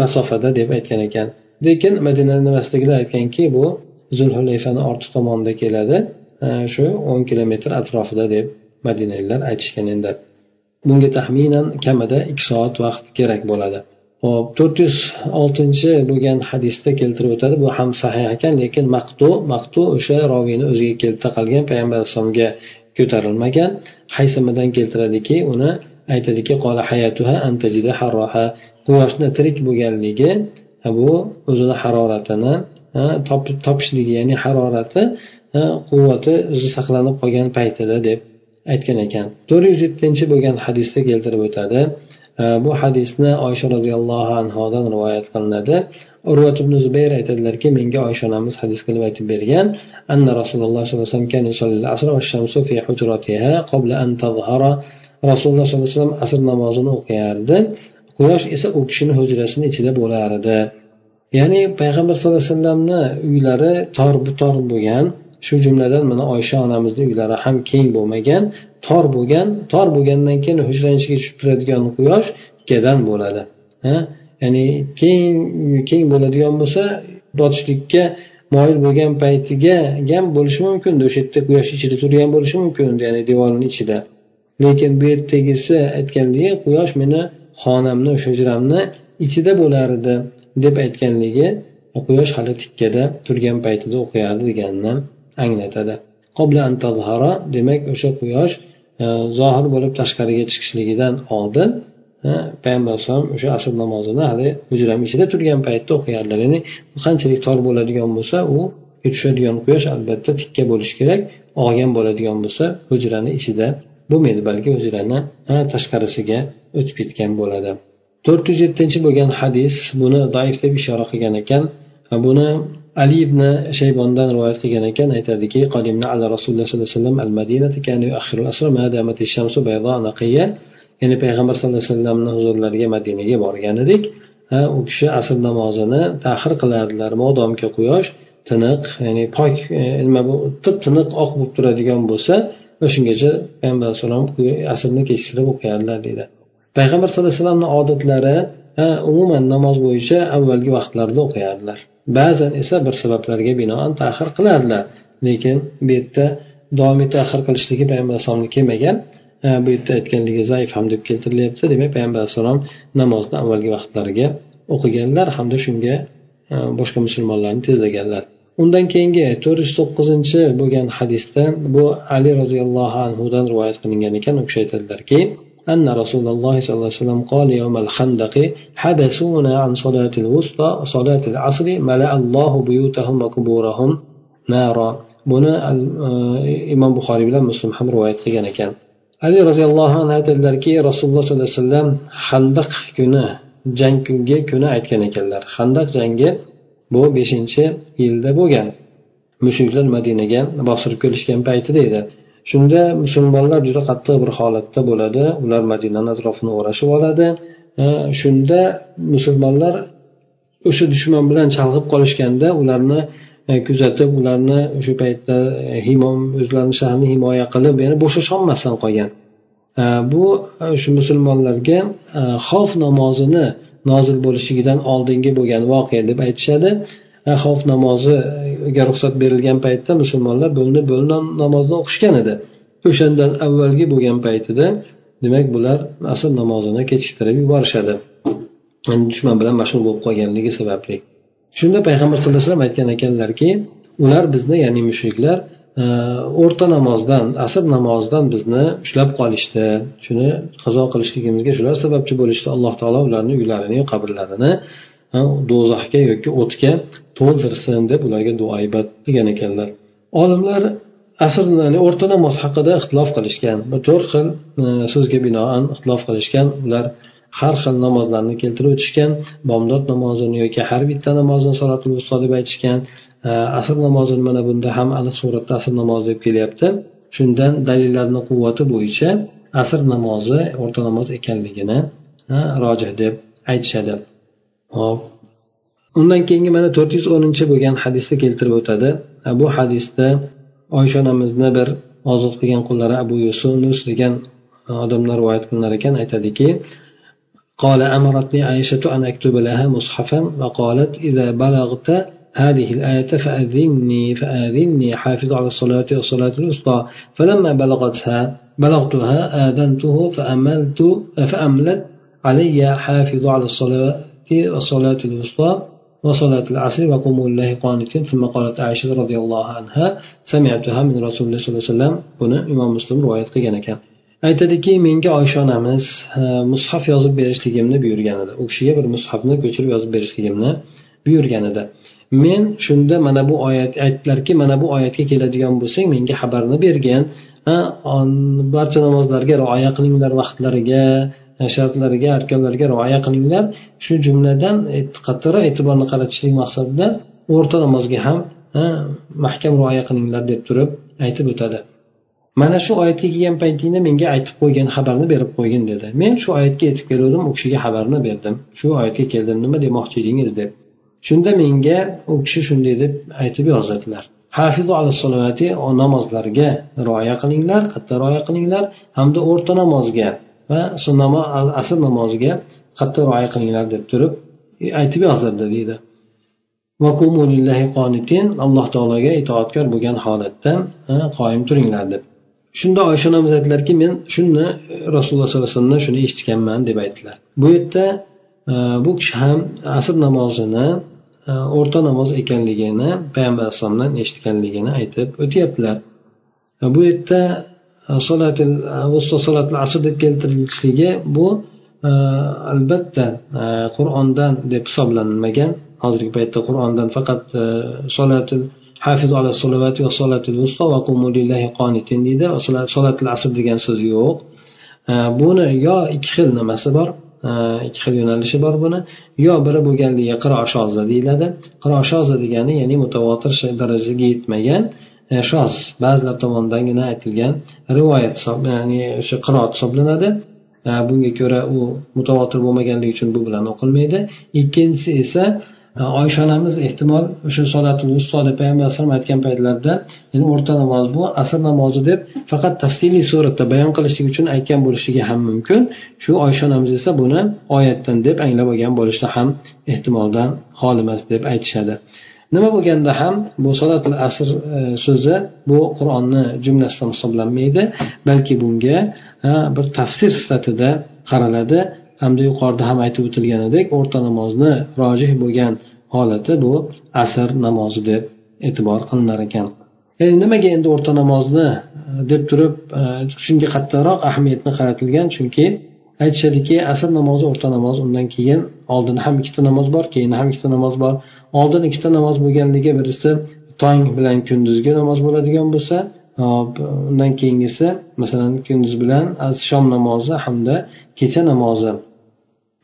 Speaker 1: masofada deb aytgan ekan. Lekin madina nimasidagilar aytganki bu zulhulayfani orti tomonida keladi. Shu o'n kilometr atrofida deb madinaliklar aytishgan endi. Bunga taxminan kamida ikki soat vaqt kerak bo'ladi. Hop to'rt yuz oltinchi bo'lgan hadisda keltirib o'tadi. Bu ham sahih ekan lekin maqtu maqtu o'sha roviyni o'ziga kelib taqalgan payg'ambar alayhissalomga ko'tarilmagan. Haysimidan keltiradiki uni aytadiki quyoshni tirik bo'lganligi bu o'zini haroratini topishligi ya'ni harorati quvvati o'zi saqlanib qolgan paytida deb aytgan ekan. to'rt yuz yettinchi bo'lgan hadisda keltirib o'tadi. Bu hadisni oysha roziyallohu anhodan rivoyat qilinadi. Urvat ibn zubayr aytadilarki menga oysha onamiz hadis qilib aytib bergan anna rasululloh sollallohu alayhi vasallam rasululloh sollallohu alayhi vasallam asr namozini o'qiyardi. Quyosh esa u kishini hujrasini ichida bo'lar edi ya'ni payg'ambar sallallohu alayhi vasallamni uylari tor butor bo'lgan shu jumladan mana oysha onamizni uylari ham keng bo'lmagan tor bo'lgan tor bo'lgandan keyin hujrani ichiga tushib turadigan quyosh ikkadan bo'ladi. Ya'ni keng keng bo'ladigan bo'lsa botishlikka moyil bo'lgan paytiga ham bo'lishi mumkin o'sha yerda quyosh ichida turgan bo'lishi mumkin ya'ni devorni ichida. Lekin bu yerdagisi aytganligi quyosh meni xonamni o'sha hujramni ichida bo'lar edi deb aytganligi quyosh hali tikkada turgan paytida o'qiyardi deganini anglatadi. Demak o'sha quyosh e, zohir bo'lib tashqariga chiqishligidan oldin e, payg'ambar alayhisalom o'sha asr namozini hali hujrani ichida turgan paytda o'qiyardilar ya'ni qanchalik tor bo'ladigan bo'lsa u tushadigan quyosh albatta tikka bo'lishi kerak og'gan bo'ladigan bo'lsa hujrani ichida bo'lmaydi balki hujrani tashqarisiga o'tib ketgan bo'ladi. To'rt yuz yettinchi bo'lgan hadis buni doif deb ishora qilgan ekan buni ali ibn shaybondan rivoyat qilgan ekan. Aytadiki qadimna ala rasululloh sollallohu alayhi vasallam al madinati kana yuakhiru asr ma damat ash-shamsu bayda naqiya ya'ni payg'ambar sallallohu alayhi vasallamni huzurlariga madinaga borgan edik u kishi asr namozini tahir qilardilar. Modomki quyosh tiniq ya'ni pok e, nima bu tip tiniq oq bo'lib turadigan bo'lsa o'shangacha payg'ambar alayhissalom asrni kechiktirib o'qiyardilar deydi. Payg'ambar sallallohu alayhi vasallamni odatlari umuman namoz bo'yicha avvalgi vaqtlarda o'qiyardilar ba'zan esa bir sabablarga binoan tahir qilardilar lekin bu yerda doimiy tahir qilishligi payg'ambar alayhisalomga kelmagan bu yerda aytganligi zaif ham deb keltirilyapti demak payg'ambar alayhissalom namozni avvalgi vaqtlariga o'qiganlar hamda shunga boshqa musulmonlarni tezlaganlar. Undan keyingi to'rt yuz to'qqizinchi bo'lgan hadisda bu ali roziyallohu anhudan rivoyat qilingan ekan u kishi aytadilarki أن رسول الله صلى الله عليه وسلم قال يوم الخندق حبسونا عن صلاة الوسطى صلاة العصر ملأ الله بيوتهم وقبورهم نارا buni imom buxoriy bilan muslim ham rivoyat qilgan ekan ali roziyallohu anhu aytadilarki rasululloh sollallohu alayhi vasallam handaq kuni jang kungi kuni aytgan ekanlar handaq jangi bu beshinchi yilda bo'lgan mushriklar madinaga bostirib kelishgan paytida edi Shunda musulmonlar juda qattiq bir holatda bo'ladi. Ular madinani atrofini o'rashib oladi. Shunda musulmonlar o'sha dushman bilan chalg'ib qolishganda ularni e, kuzatib ularni o'sha paytda e, o'zlarini shahrini himoya qilib ya'ni bo'shasholmasdan qolgan. Bu e, shu musulmonlarga e, xavf namozini nozil bo'lishligidan oldingi bo'lgan voqea deb aytishadi. Xavf namoziga ruxsat berilgan paytda musulmonlar bo'linib bo'linib namozni o'qishgan edi. O'shandan avvalgi bo'lgan paytida demak bular asr namozini kechiktirib yuborishadi. Dushman bilan mashg'ul bo'lib qolganligi sababli. Shunda payg'ambar sallallohu alayhi vasallam aytgan ekanlarki ular bizni ya'ni mushriklar e, o'rta namozdan asr namozidan bizni ushlab qolishdi. Shuni qazo qilishligimizga shular sababchi bo'lishdi. Alloh taolo ularni uylarini qabrlarini do'zaxga yoki o'tga to'ldirsin deb ularga duoibat degan ekanlar. Olimlar asr o'rta namoz haqida ixtilof qilishgan bu to'rt xil e, so'zga binoan ixtilof qilishgan. Ular har xil namozlarni keltirib o'tishgan bomdod namozini yoki har bitta namozni salotul vusto deb aytishgan. E, asr namozini mana bunda ham aniq suratda asr namozi deb kelyapti. Shundan dalillarni quvvati bo'yicha asr namozi o'rta namoz ekanligini rojih deb aytishadi. hop undan keyingi mana to'rt yuz o'ninchi bo'lgan hadisda keltirib o'tadi bu hadisda oysha onamizni bir ozod qilgan qullari abu yusunus degan odamlar rivoyat qilinar ekan aytadiki قال أمرتني عائشة أن أكتب لها مصحفا وقالت إذا بلغت هذه الآية فأذني فآذني حافظ على الصلاة والصلاة الوسطى فلما بلغتها بلغتها آذنته فأملت فأملت علي حافظ على الصلاة والصلاة الوسطى وصلاة العصر وقوموا لله قانتين ثم قالت عائشة رضي الله عنها سمعتها من رسول الله صلى الله عليه وسلم buni imom muslim rivoyat qilgan ekan aytadiki menga oysha onamiz mushaf yozib berishligimni buyurgan edi u kishiga bir mushafni ko'chirib yozib berishligimni buyurgan edi men shunda mana bu oyat aytdilarki mana bu oyatga keladigan bo'lsang menga xabarni bergin barcha namozlarga rioya qilinglar vaqtlariga Shartlarga arkonlariga rioya qilinglar. Shu jumladan qattiqroq e'tiborni qaratishlik maqsadida o'rta namozga ham mahkam rioya qilinglar deb turib aytib o'tadi. Mana shu oyatga kelgan paytingda menga aytib qo'ygan xabarni berib qo'ygin dedi. Men shu oyatga yetib keluvdim u kishiga xabarni berdim. Shu oyatga keldim nima demoqchi edingiz deb. Shunda menga u kishi shunday deb aytib yozadilar. Hafizu ala salovati namozlarga rioya qilinglar qattiq rioya qilinglar hamda o'rta namozga va asr namoziga qattiq rioya qilinglar deb turib e, aytib yozdirdi deydi. Alloh taologa itoatkor bo'lgan holatda qoyim turinglar deb. Shunda oysha onamiz aytdilarki men shuni e, rasululloh sollallohu alayhi vasallamdan shuni eshitganman deb aytdilar. Bu yerda e, bu kishi ham asr namozini o'rta namoz ekanligini payg'ambar alayhissalomdan eshitganligini aytib o'tyaptilar. Bu yerda Э, solatil э, solatil asr deb keltirilishligi bu e, albatta e, qur'ondan deb hisoblanmagan. Hozirgi paytda qur'ondan faqat e, solatil hafiz ala solavati va solatil vusto va lillahi qonitin deydi. Solatil asr degan so'z yo'q. Buni yo ikki xil nimasi bor? Ikki xil yo'nalishi bor buni. Yo biri bo'lganligi qiro shoza deyiladi. Qiro shoza degani ya'ni mutavotir darajaga yetmagan shoz ba'zilar tomonidangina aytilgan rivoyat ya'ni o'sha qiroat hisoblanadi. Bunga ko'ra u mutavotir bo'lmaganligi uchun bu bilan o'qilmaydi. Ikkinchisi esa oysha onamiz ehtimol o'sha solatul ustoda payg'ambar alayhisalom aytgan paytlarida ya'ni o'rta namoz bu asr namozi deb faqat tafsiliy suratda bayon qilishlik uchun aytgan bo'lishligi ham mumkin. Shu oysha onamiz esa buni oyatdan deb anglab olgan bo'lishi ham ehtimoldan xoli emas deb aytishadi. Nima bo'lganda ham bu solatul asr e, so'zi bu qur'onni jumlasidan hisoblanmaydi balki bunga bir tafsir sifatida qaraladi hamda yuqorida ham aytib o'tilganidek o'rta namozni rojih bo'lgan holati bu asr namozi deb e'tibor qilinar ekan. Endi nimaga endi o'rta namozni e, deb turib e, shunga qattiqroq ahamiyatni qaratilgan? Chunki aytishadiki asr namozi o'rta namoz undan keyin oldin ham ikkita namoz bor keyin ham ikkita namoz bor. Oldin ikkita namoz bo'lganligi birisi tong bilan kunduzgi namoz bo'ladigan bo'lsa undan keyingisi masalan kunduz bilan shom namozi hamda kecha namozi.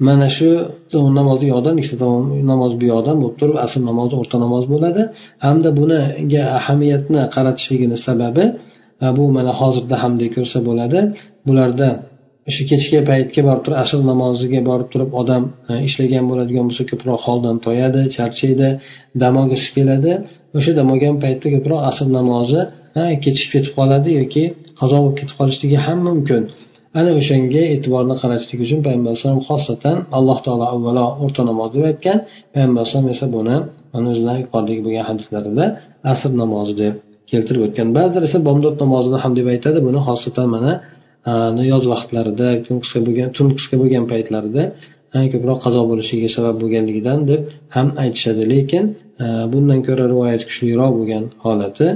Speaker 1: Mana shu namoz u yoqdan ikkita namoz bu yoqdan bo'lib turib asr namozi o'rta namoz bo'ladi. Hamda buniga ahamiyatni qaratishligini sababi bu mana hozirda ham ko'rsa bo'ladi. Bularda o'sha kechki paytga borib turib asr namoziga borib turib odam e, ishlagan bo'ladigan bo'lsa ko'proq holdan toyadi charchaydi dam olgisi keladi. O'sha dam olgan paytda ko'proq asr namozi kechikib ketib qoladi yoki qazo bo'lib ketib qolishligi ham mumkin. Ana o'shanga e'tiborni qaratishlik uchun payg'ambar alayhisalom xosatan alloh taolo avvalo o'rta namoz deb aytgan. Payg'ambar alayhisalom esa buni mana o'zidan yuqoridagi bo'lgan hadislarida asr namozi deb keltirib o'tgan. Ba'zilar esa bomdod namozini ham deb aytadi. Buni xosatan mana Э, yoz vaqtlarida kun qisqa bo'lgan tun qisqa bo'lgan paytlarida ko'proq qazo bo'lishiga sabab bo'lganligidan deb ham aytishadi. Lekin e, bundan ko'ra rivoyat kuchliroq bo'lgan holati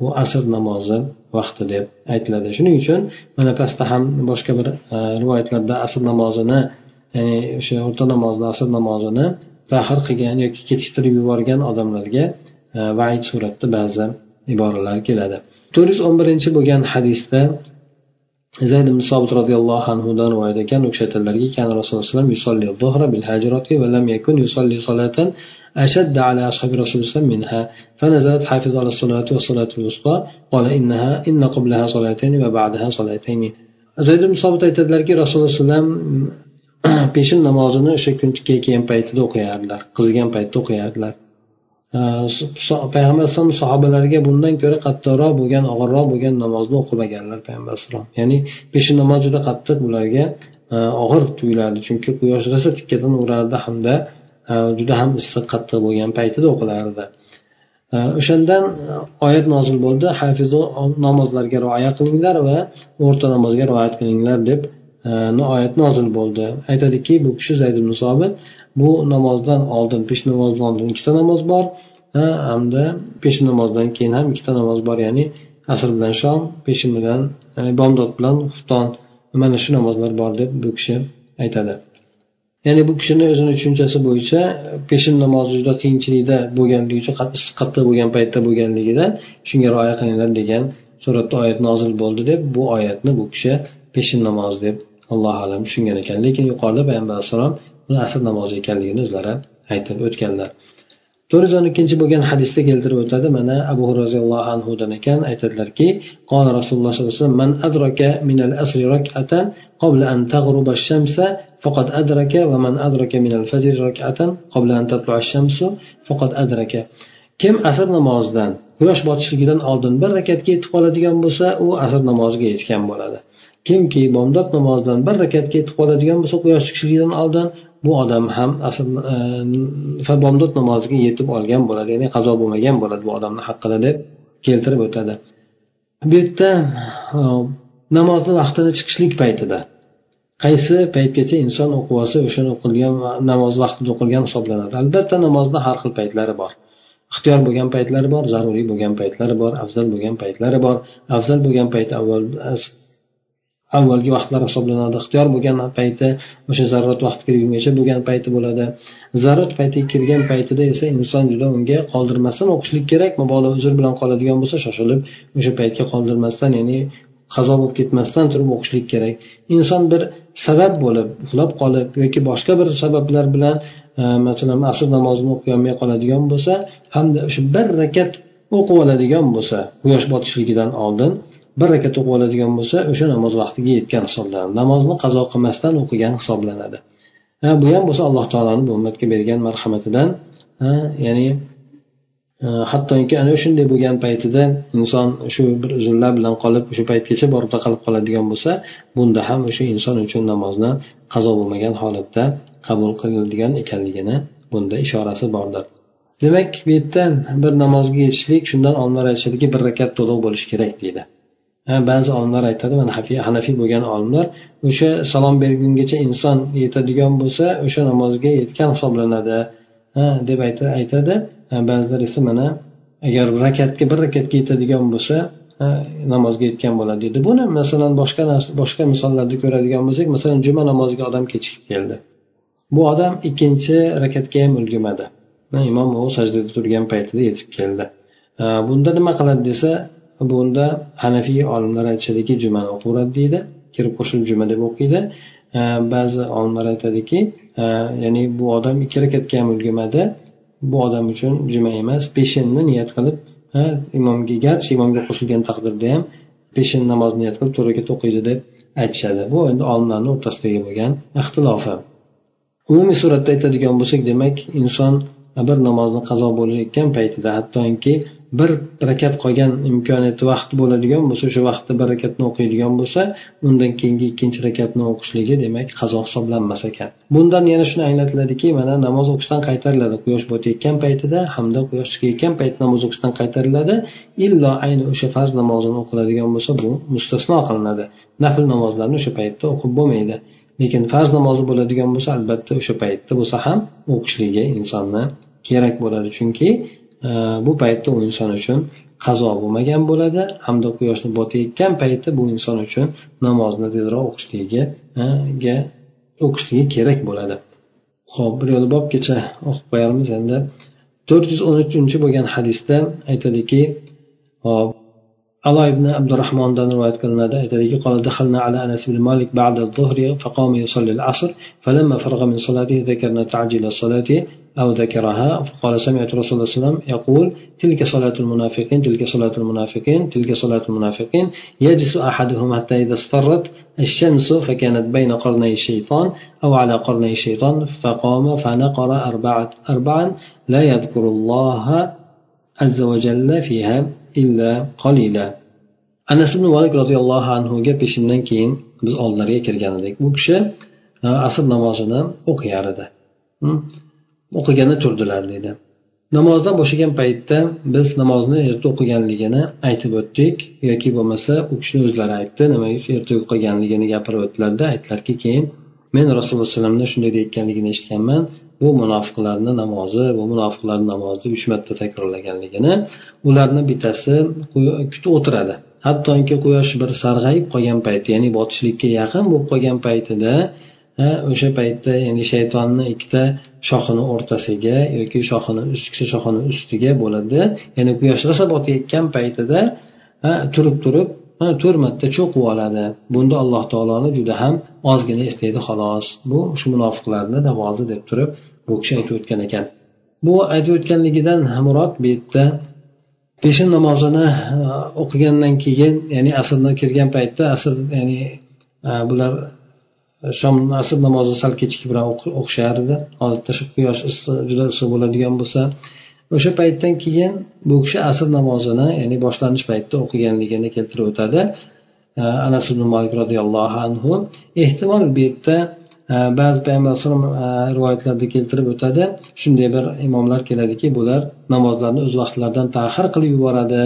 Speaker 1: bu asr namozi vaqti deb aytiladi. Shuning uchun mana pastda ham boshqa bir e, rivoyatlarda asr namozini ya'ni o'sha o'rta namozni asr namozini tahir qilgan yoki kechiktirib yuborgan odamlarga e, vaid suratda ba'zi iboralar keladi. To'rt yuz o'n birinchi bo'lgan hadisda zayd ibn sobit roziyallohu anhudan rivoyat ekan u kishi aytadilarki rasululloh أشد على أصحاب رسول الله منها فنزلت حافظ على الصلاة والصلاة الوسطى قال إنها إن قبلها صلاتين وبعدها صلاتين zayd ibn sobit aytadilarki rasululloh alayhivasallam peshin namozini o'sha kunga kelgan paytida o'qiyardilar qizigan paytda o'qiyardilar payg'ambar alayhisalom sahobalariga bundan ko'ra qattiqroq bo'lgan og'irroq bo'lgan namozni o'qimaganlar payg'ambar alayhisalom ya'ni peshin namoz juda qattiq ularga e, og'ir tuyulardi. Chunki quyosh rosa tikkadan urardi hamda e, juda ham issiq qattiq bo'lgan paytida o'qilardi. E, o'shandan oyat nozil bo'ldi. Hafizu namozlarga rioya qilinglar va o'rta namozga rioya qilinglar deb oyat nozil bo'ldi. Aytadiki bu kishi zayd ibn sobit bu namozdan oldin pesh namozdan oldin ikkita namoz bor hamda pesh namozdan keyin ham ikkita namoz bor ya'ni asr bilan shom peshin bilan e, bomdod bilan xufton. Mana shu namozlar bor deb bu kishi aytadi. Ya'ni bu kishini o'zini tushunchasi bo'yicha peshin namozi juda qiyinchilikda bo'lganligi uchun qattiq bo'lgan paytda bo'lganligidan shunga rioya qilinglar degan suratda oyat nozil bo'ldi deb bu oyatni bu kishi peshin namozi deb allohu alam tushungan ekan. Lekin yuqorida payg'ambar alayhissalom asr namozi ekanligini o'zlari aytib o'tganlar. To'rt yuz o'n ikkinchi bo'lgan hadisda keltirib o'tadi. Mana abu roziyallohu anhudan ekan aytadilarki qola rasululloh sallallohu alayhi man adraka minal rak'atan qabla an taghruba shamsa adraka va man adraka minal fajr rak'atan qabla an adraka. Kim asr namozidan quyosh botishligidan oldin bir rakatga yetib qoladigan bo'lsa u asr namoziga yetgan bo'ladi. Kimki bomdod namozidan bir rakatga yetib qoladigan bo'lsa quyosh chiqishligidan oldin bu odam ham asl e, bomdod namoziga yetib olgan bo'ladi ya'ni qazo bo'lmagan bo'ladi bu odamni haqqida deb keltirib o'tadi. Bu yerda e, namozni vaqtini chiqishlik paytida qaysi paytgacha inson o'qib olsa o'shani o'qilgan namoz vaqtida o'qilgan hisoblanadi? Albatta namozni har xil paytlari bor. Ixtiyor bo'lgan paytlari bor zaruriy bo'lgan paytlari bor afzal bo'lgan paytlari bor. Afzal bo'lgan payt avval avvalgi vaqtlar hisoblanadi. Ixtiyor bo'lgan payti o'sha zarurat vaqti kirgungacha bo'lgan payti bo'ladi. Zarurat payti kirgan paytida esa inson juda unga qoldirmasdan o'qishlik kerak mabodo uzr bilan qoladigan bo'lsa shoshilib o'sha paytga qoldirmasdan ya'ni qazo bo'lib ketmasdan turib o'qishlik kerak. Inson bir sabab bo'lib uxlab qolib yoki boshqa bir sabablar bilan e, masalan asr namozini o'qiyolmay qoladigan bo'lsa hamda o'sha bir rakat o'qib oladigan bo'lsa quyosh botishligidan oldin bir rakat o'qib oladigan bo'lsa o'sha namoz vaqtiga yetgan hisoblanadi. Namozni qazo qilmasdan o'qigan hisoblanadi. Ha bu ham bo'lsa alloh taoloni bu ummatga bergan marhamatidan ya'ni e, hattoki ana shunday bo'lgan paytida inson shu bir uzunlar bilan qolib o'sha paytgacha borib taqalib qoladigan bo'lsa bunda ham o'sha inson uchun namozni qazo bo'lmagan holatda qabul qilinadigan ekanligini bunda ishorasi bordir. Demak bu yerda bir namozga yetishlik shundan olimlar aytishadiki bir rakat to'liq bo'lishi kerak deydi. Ba'zi olimlar aytadi mana hanafiy bo'lgan olimlar o'sha salom bergungacha inson yetadigan bo'lsa o'sha namozga yetgan hisoblanadi. Deb aytadi. Ba'zilar esa mana agar rakatga bir rakatga yetadigan bo'lsa namozga yetgan bo'ladi deydi buni masalan boshqa boshqa misollarda ko'radigan bo'lsak masalan juma namoziga odam kechikib keldi. Bu odam ikkinchi rakatga ham ulgurmadi imom u sajdada turgan paytida yetib keldi. Bunda nima qiladi desa bunda hanafiy olimlar aytishadiki jumani o'qiveradi deydi. Kirib qo'shilib juma deb o'qiydi. Ba'zi olimlar aytadiki ya'ni bu odam ikki rakatga ham ulgurmadi bu odam uchun juma emas peshinni niyat qilib imomga garchi imomga qo'shilgan taqdirda ham peshin namozni niyat qilib to'rt rakat o'qiydi deb aytishadi. Bu endi olimlarni o'rtasidagi bo'lgan ixtilofi umumiy suratda aytadigan bo'lsak demak inson bir namozni qazo bo'layotgan paytida hattoki bir rakat qolgan imkoniyati vaqt bo'ladigan bo'lsa o'sha vaqtda bir rakatni o'qiydigan bo'lsa undan keyingi ikkinchi rakatni o'qishligi demak qazo hisoblanmas ekan. Bundan yana shuni anglatiladiki mana namoz o'qishdan qaytariladi. Quyosh botayotgan paytida hamda quyosh chiqayotgan paytda namoz o'qishdan qaytariladi. Illo ayni o'sha farz namozini o'qiladigan bo'lsa bu mustasno qilinadi. Nafl namozlarni o'sha paytda o'qib bo'lmaydi. Lekin farz namozi bo'ladigan bo'lsa albatta o'sha paytda bo'lsa ham o'qishligi insonni kerak bo'ladi. Chunki bu paytda u inson uchun qazo bo'lmagan bo'ladi hamda quyoshni botayotgan payti bu inson uchun namozni tezroq o'qishligiga o'qishligi kerak bo'ladi ho'p bir yo'li bobgacha o'qib qo'yarmiz endi to'rt yuz o'n uchinchi bo'lgan hadisda aytadiki hop alo ibn abdurahmondan rivoyat qilinadi aytadiki قال دخلنا على انس بن مالك بعد الظهر فقام يصلي العصر فلما فرغ من صلاته ذكرنا تعجيل الصلاه أو ذكرها فقال سمعت رسول الله صلى الله عليه وسلم يقول تلك صلاة المنافقين تلك صلاة المنافقين تلك صلاة المنافقين يجلس أحدهم حتى إذا اصفرت الشمس فكانت بين قرني الشيطان أو على قرني الشيطان فقام فنقر أربعة أربعا لا يذكر الله عز وجل فيها إلا قليلا anas ibn malik roziyallohu anhuga peshindan keyin biz oldilariga kirgan edik bu kishi asr namozini o'qiyar edi O'qigani turdilar deydi namozdan bo'shagan paytda biz namozni erta o'qiganligini aytib o'tdik. Yoki bo'lmasa u kishini o'zlari aytdi nima erta o'qiganligini gapirib o'tdilarda aytdilarki keyin men rasululloh alayhivasallamni shunday deyayotganligini eshitganman. Bu munofiqlarni namozi bu munofiqlarni namozni uch marta takrorlaganligini ularni bittasi kutib o'tiradi. Hattoki quyosh bir sarg'ayib qolgan payti ya'ni botishlikka yaqin bo'lib qolgan paytida o'sha paytda endi shaytonni ikkita shoxini o'rtasiga yoki shoxini ikkita shoxini ustiga bo'ladi. Ya'ni quyosh rosa botayotgan paytida turib turib to'rt marta cho'qib oladi. Bunda alloh taoloni juda ham ozgina eslaydi xolos. Bu shu munofiqlarni davozi deb turib bu kishi aytib o'tgan ekan. Bu aytib o'tganligidan murod bu yerda peshin namozini o'qigandan keyin ya'ni asrni kirgan paytda asr ya'ni bular shom asr namozi sal kechikibroq o'qishardi odatda shu quyosh juda issiq bo'ladigan bo'lsa o'sha paytdan keyin bu kishi asr namozini ya'ni boshlanish paytida o'qiganligini keltirib o'tadi. Anas ibn molik roziyallohu anhu ehtimol bu yerda e, ba'zi payg'ambar alayhisalom e, rivoyatlarda keltirib o'tadi. Shunday bir imomlar keladiki bular namozlarni o'z vaqtlaridan tahir qilib yuboradi.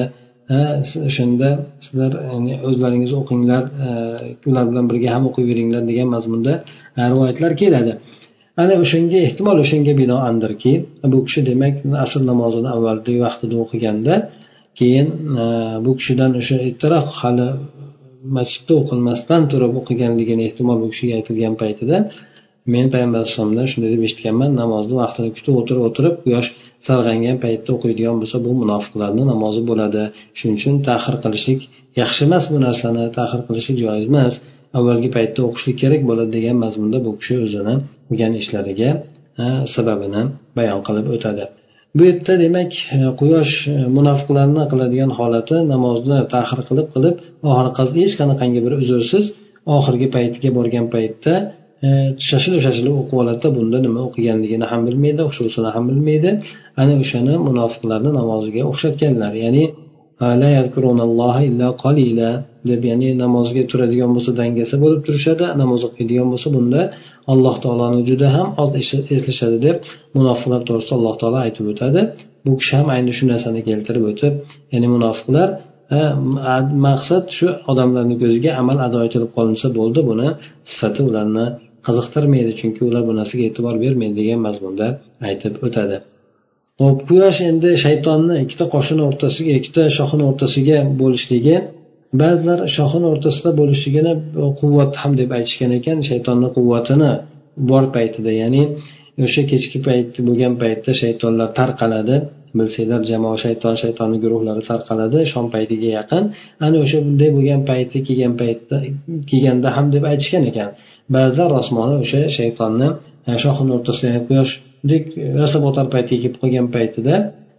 Speaker 1: O'shanda sizlar ya'ni o'zlaringiz o'qinglar e, ular bilan birga ham o'qiyveringlar degan mazmunda rivoyatlar keladi. Ana o'shanga ehtimol o'shanga binoandirki bu kishi demak asr namozini avvalgi vaqtida o'qiganda keyin e, bu kishidan o'sha ertaroq hali masjidda o'qilmasdan turib o'qiganligini ehtimol bu kishiga aytilgan paytida men payg'ambar alayhisalomdan shunday deb eshitganman namozni vaqtini kutib o'tirib o'tirib quyosh sarg'aygan paytda o'qiydigan bo'lsa bu munofiqlarni namozi bo'ladi. Shuning uchun tahir qilishlik yaxshi emas bu narsani tahir qilishlik joiz emas. Avvalgi paytda o'qishlik kerak bo'ladi degan mazmunda bu kishi o'zini qilgan ishlariga sababini bayon qilib o'tadi. Bu yerda demak quyosh munofiqlarni qiladigan holati namozni tahir qilib qilib oxiri hech qanaqangi bir uzrsiz oxirgi paytiga borgan paytda shoshilib shoshilib o'qib oladida bunda nima o'qiganligini ham bilmaydi o'shanisini ham bilmaydi. Ana o'shani munofiqlarni namoziga o'xshatganlar. Ya'ni deb ya'ni namozga turadigan bo'lsa dangasa bo'lib turishadi namoz o'qiydigan bo'lsa bunda alloh taoloni juda ham oz eslashadi deb munofiqlar to'g'risida alloh taolo aytib o'tadi. Bu kishi ham ayni shu narsani keltirib o'tib ya'ni munofiqlar e, maqsad shu odamlarni ko'ziga amal ado etilib qolinsa bo'ldi. Buni sifati ularni qiziqtirmaydi chunki ular bu narsaga e'tibor bermaydi degan mazmunda aytib o'tadi. Ho'p quyosh endi shaytonni ikkita qoshini o'rtasiga ikkita shoxini o'rtasiga bo'lishligi ba'zilar shoxini o'rtasida bo'lishligini quvvat ham deb aytishgan ekan shaytonni quvvatini bor paytida ya'ni o'sha kechki payt bo'lgan paytda shaytonlar tarqaladi. Bilsanglar jamoa shayton shaytonni guruhlari tarqaladi shom paytiga yaqin. Ana o'sha bunday bo'lgan payti kelgan paytda kelganda ham deb aytishgan ekan. Ba'zilar rosmoni o'sha shaytonni e, shoxini o'rtasida quyoshdek rosa botar paytga kelib qolgan paytida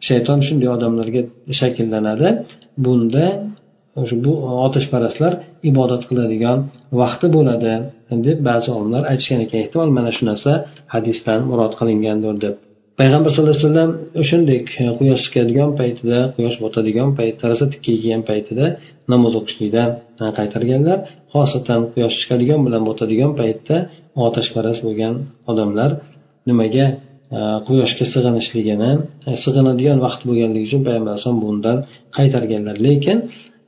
Speaker 1: shayton shunday odamlarga shakllanadi. Bunda o'sha bu otashparastlar ibodat qiladigan vaqti bo'ladi deb ba'zi olimlar aytishgan ekan. Ehtimol mana shu narsa hadisdan murod qilingandir deb. Payg'ambar sallallohu alayhi vasallam o'shandek quyosh chiqadigan paytida quyosh botadigan paytda rosa tikkaygan paytida namoz o'qishlikdan qaytarganlar xosatan quyosh chiqadigan bilan botadigan paytda otashparast bo'lgan odamlar nimaga e, quyoshga sig'inishligini e, sig'inadigan vaqt bo'lganligi uchun payg'ambar alayhisalom bundan qaytarganlar. Lekin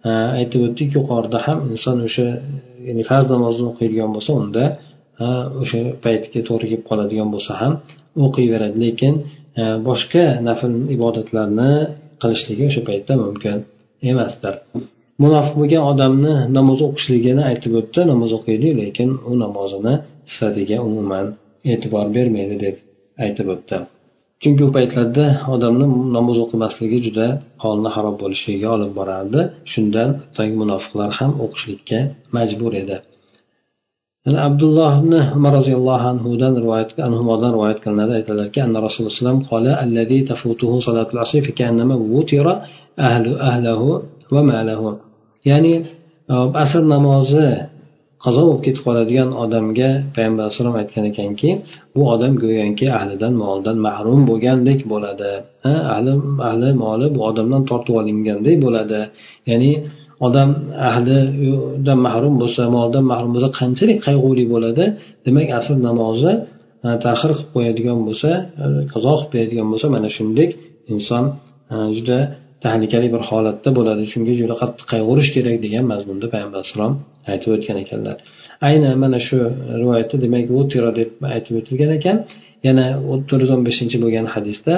Speaker 1: e, aytib o'tdik yuqorida ham inson o'sha ya'ni farz namozni o'qiydigan bo'lsa unda o'sha paytga to'g'ri kelib qoladigan bo'lsa ham o'qiyveradi lekin e, boshqa nafl ibodatlarni qilishligi o'sha paytda mumkin emasdir. Munofiq bo'lgan odamni namoz o'qishligini aytib o'tdi namoz o'qiydi lekin u namozini sifatiga umuman e'tibor bermaydi deb aytib o'tdi. Chunki u paytlarda odamni namoz o'qimasligi juda holni harob bo'lishiga olib borardi. Shundan munofiqlar ham o'qishlikka majbur edi. yana abdulloh ibn umar roziyallohu anhudan rivoyat anhudan rivoyat qilinadi. Aytadilarki anna rasululloh alayhi qola allazi tafutuhu asr va ya'ni e, asr namozi qazo bo'lib ketib qoladigan odamga payg'ambar alayhissalom aytgan ekanki bu odam go'yoki ahlidan molidan mahrum bo'lgandek bo'ladi. Ahli ahli moli bu odamdan tortib olingandek bo'ladi. Ya'ni odam ahlidan mahrum bo'lsa moldan mahrum bo'lsa qanchalik qayg'uli bo'ladi? Demak asl namozi e, ta'xir qilib qo'yadigan bo'lsa e, qazo qilib qo'yadigan bo'lsa mana shunday inson e, juda tahlikali bir holatda bo'ladi. Shunga juda qattiq qayg'urish kerak degan mazmunda payg'ambar alayhissalom aytib o'tgan ekanlar. Aynan mana shu rivoyatda demak utira deb aytib o'tilgan ekan. Yana to'rt yuz o'n beshinchi bo'lgan hadisda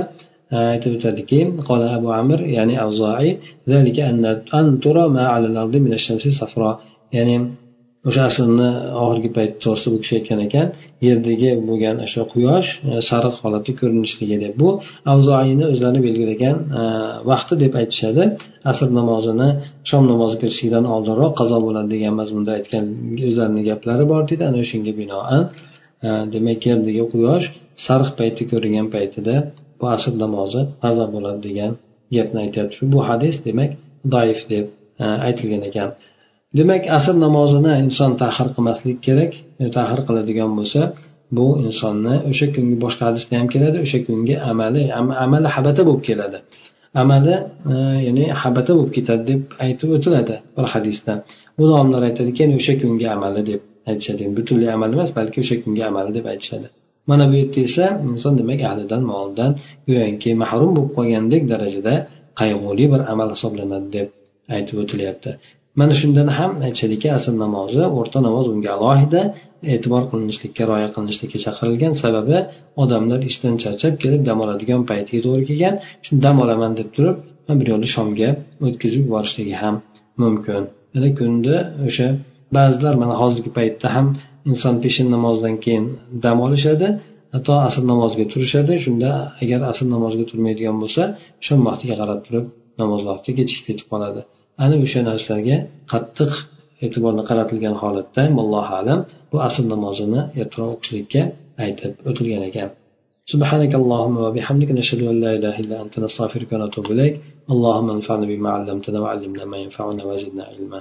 Speaker 1: aytib o'tadiki qola abu amir ya'ni avzoi ya'ni o'sha aslni oxirgi payt to'g'risida bu kishi aytgan ekan yerdagi bo'lgan o'sha quyosh e, sariq holatda ko'rinishligi deb. Bu avzoiyni o'zlarini belgilagan e, vaqti deb aytishadi. Asr namozini shom namozi kirishlikdan oldinroq qazo bo'ladi degan mazmunda aytgan o'zlarini gaplari bor deydi ana o'shanga binoan e, demak yerdagi quyosh sariq payti ko'ringan paytida bu asr namozi qazo bo'ladi degan gapni aytyapti. Bu hadis demak daif deb e, aytilgan ekan. Demak asr namozini inson tahir qilmaslik kerak e, tahir qiladigan bo'lsa bu insonni o'sha kungi boshqa hadisda ham keladi o'sha kungi amali amali habata bo'lib keladi. Amali e, ya'ni habata bo'lib ketadi deb aytib o'tiladi bir hadisda. Buni olimlar aytadiki o'sha kungi amali deb aytishadi. Butunlay amal emas balki o'sha kungi amali deb aytishadi. Mana bu yerda esa inson demak ahlidan moldan go'yoki mahrum bo'lib qolgandek darajada qayg'uli bir amal hisoblanadi deb aytib o'tilyapti. Mana shundan ham aytishadiki asr namozi o'rta namoz unga alohida e'tibor qilinishlikka rioya qilinishlikka chaqirilgan sababi odamlar ishdan charchab kelib dam oladigan paytiga to'g'ri kelgan. Shu dam olaman deb turib bir yo'la shomga o'tkazib yuborishligi ham mumkin. Yana kunda o'sha ba'zilar mana hozirgi paytda ham inson peshin namozidan keyin dam olishadi hatto asr namoziga turishadi shunda agar asr namoziga turmaydigan bo'lsa shom vaqtiga qarab turib namoz vaqti kechikib ketib qoladi ana o'sha narsalarga qattiq e'tiborni qaratilgan holatda allohu alam bu asr namozini ertaroq o'qishlikka aytib o'tilgan ekan سبحانك اللهم وبحمدك نشهد أن لا إله إلا أنت نستغفرك ونتوب إليك اللهم انفعنا بما علمتنا وعلمنا ما ينفعنا وزدنا علما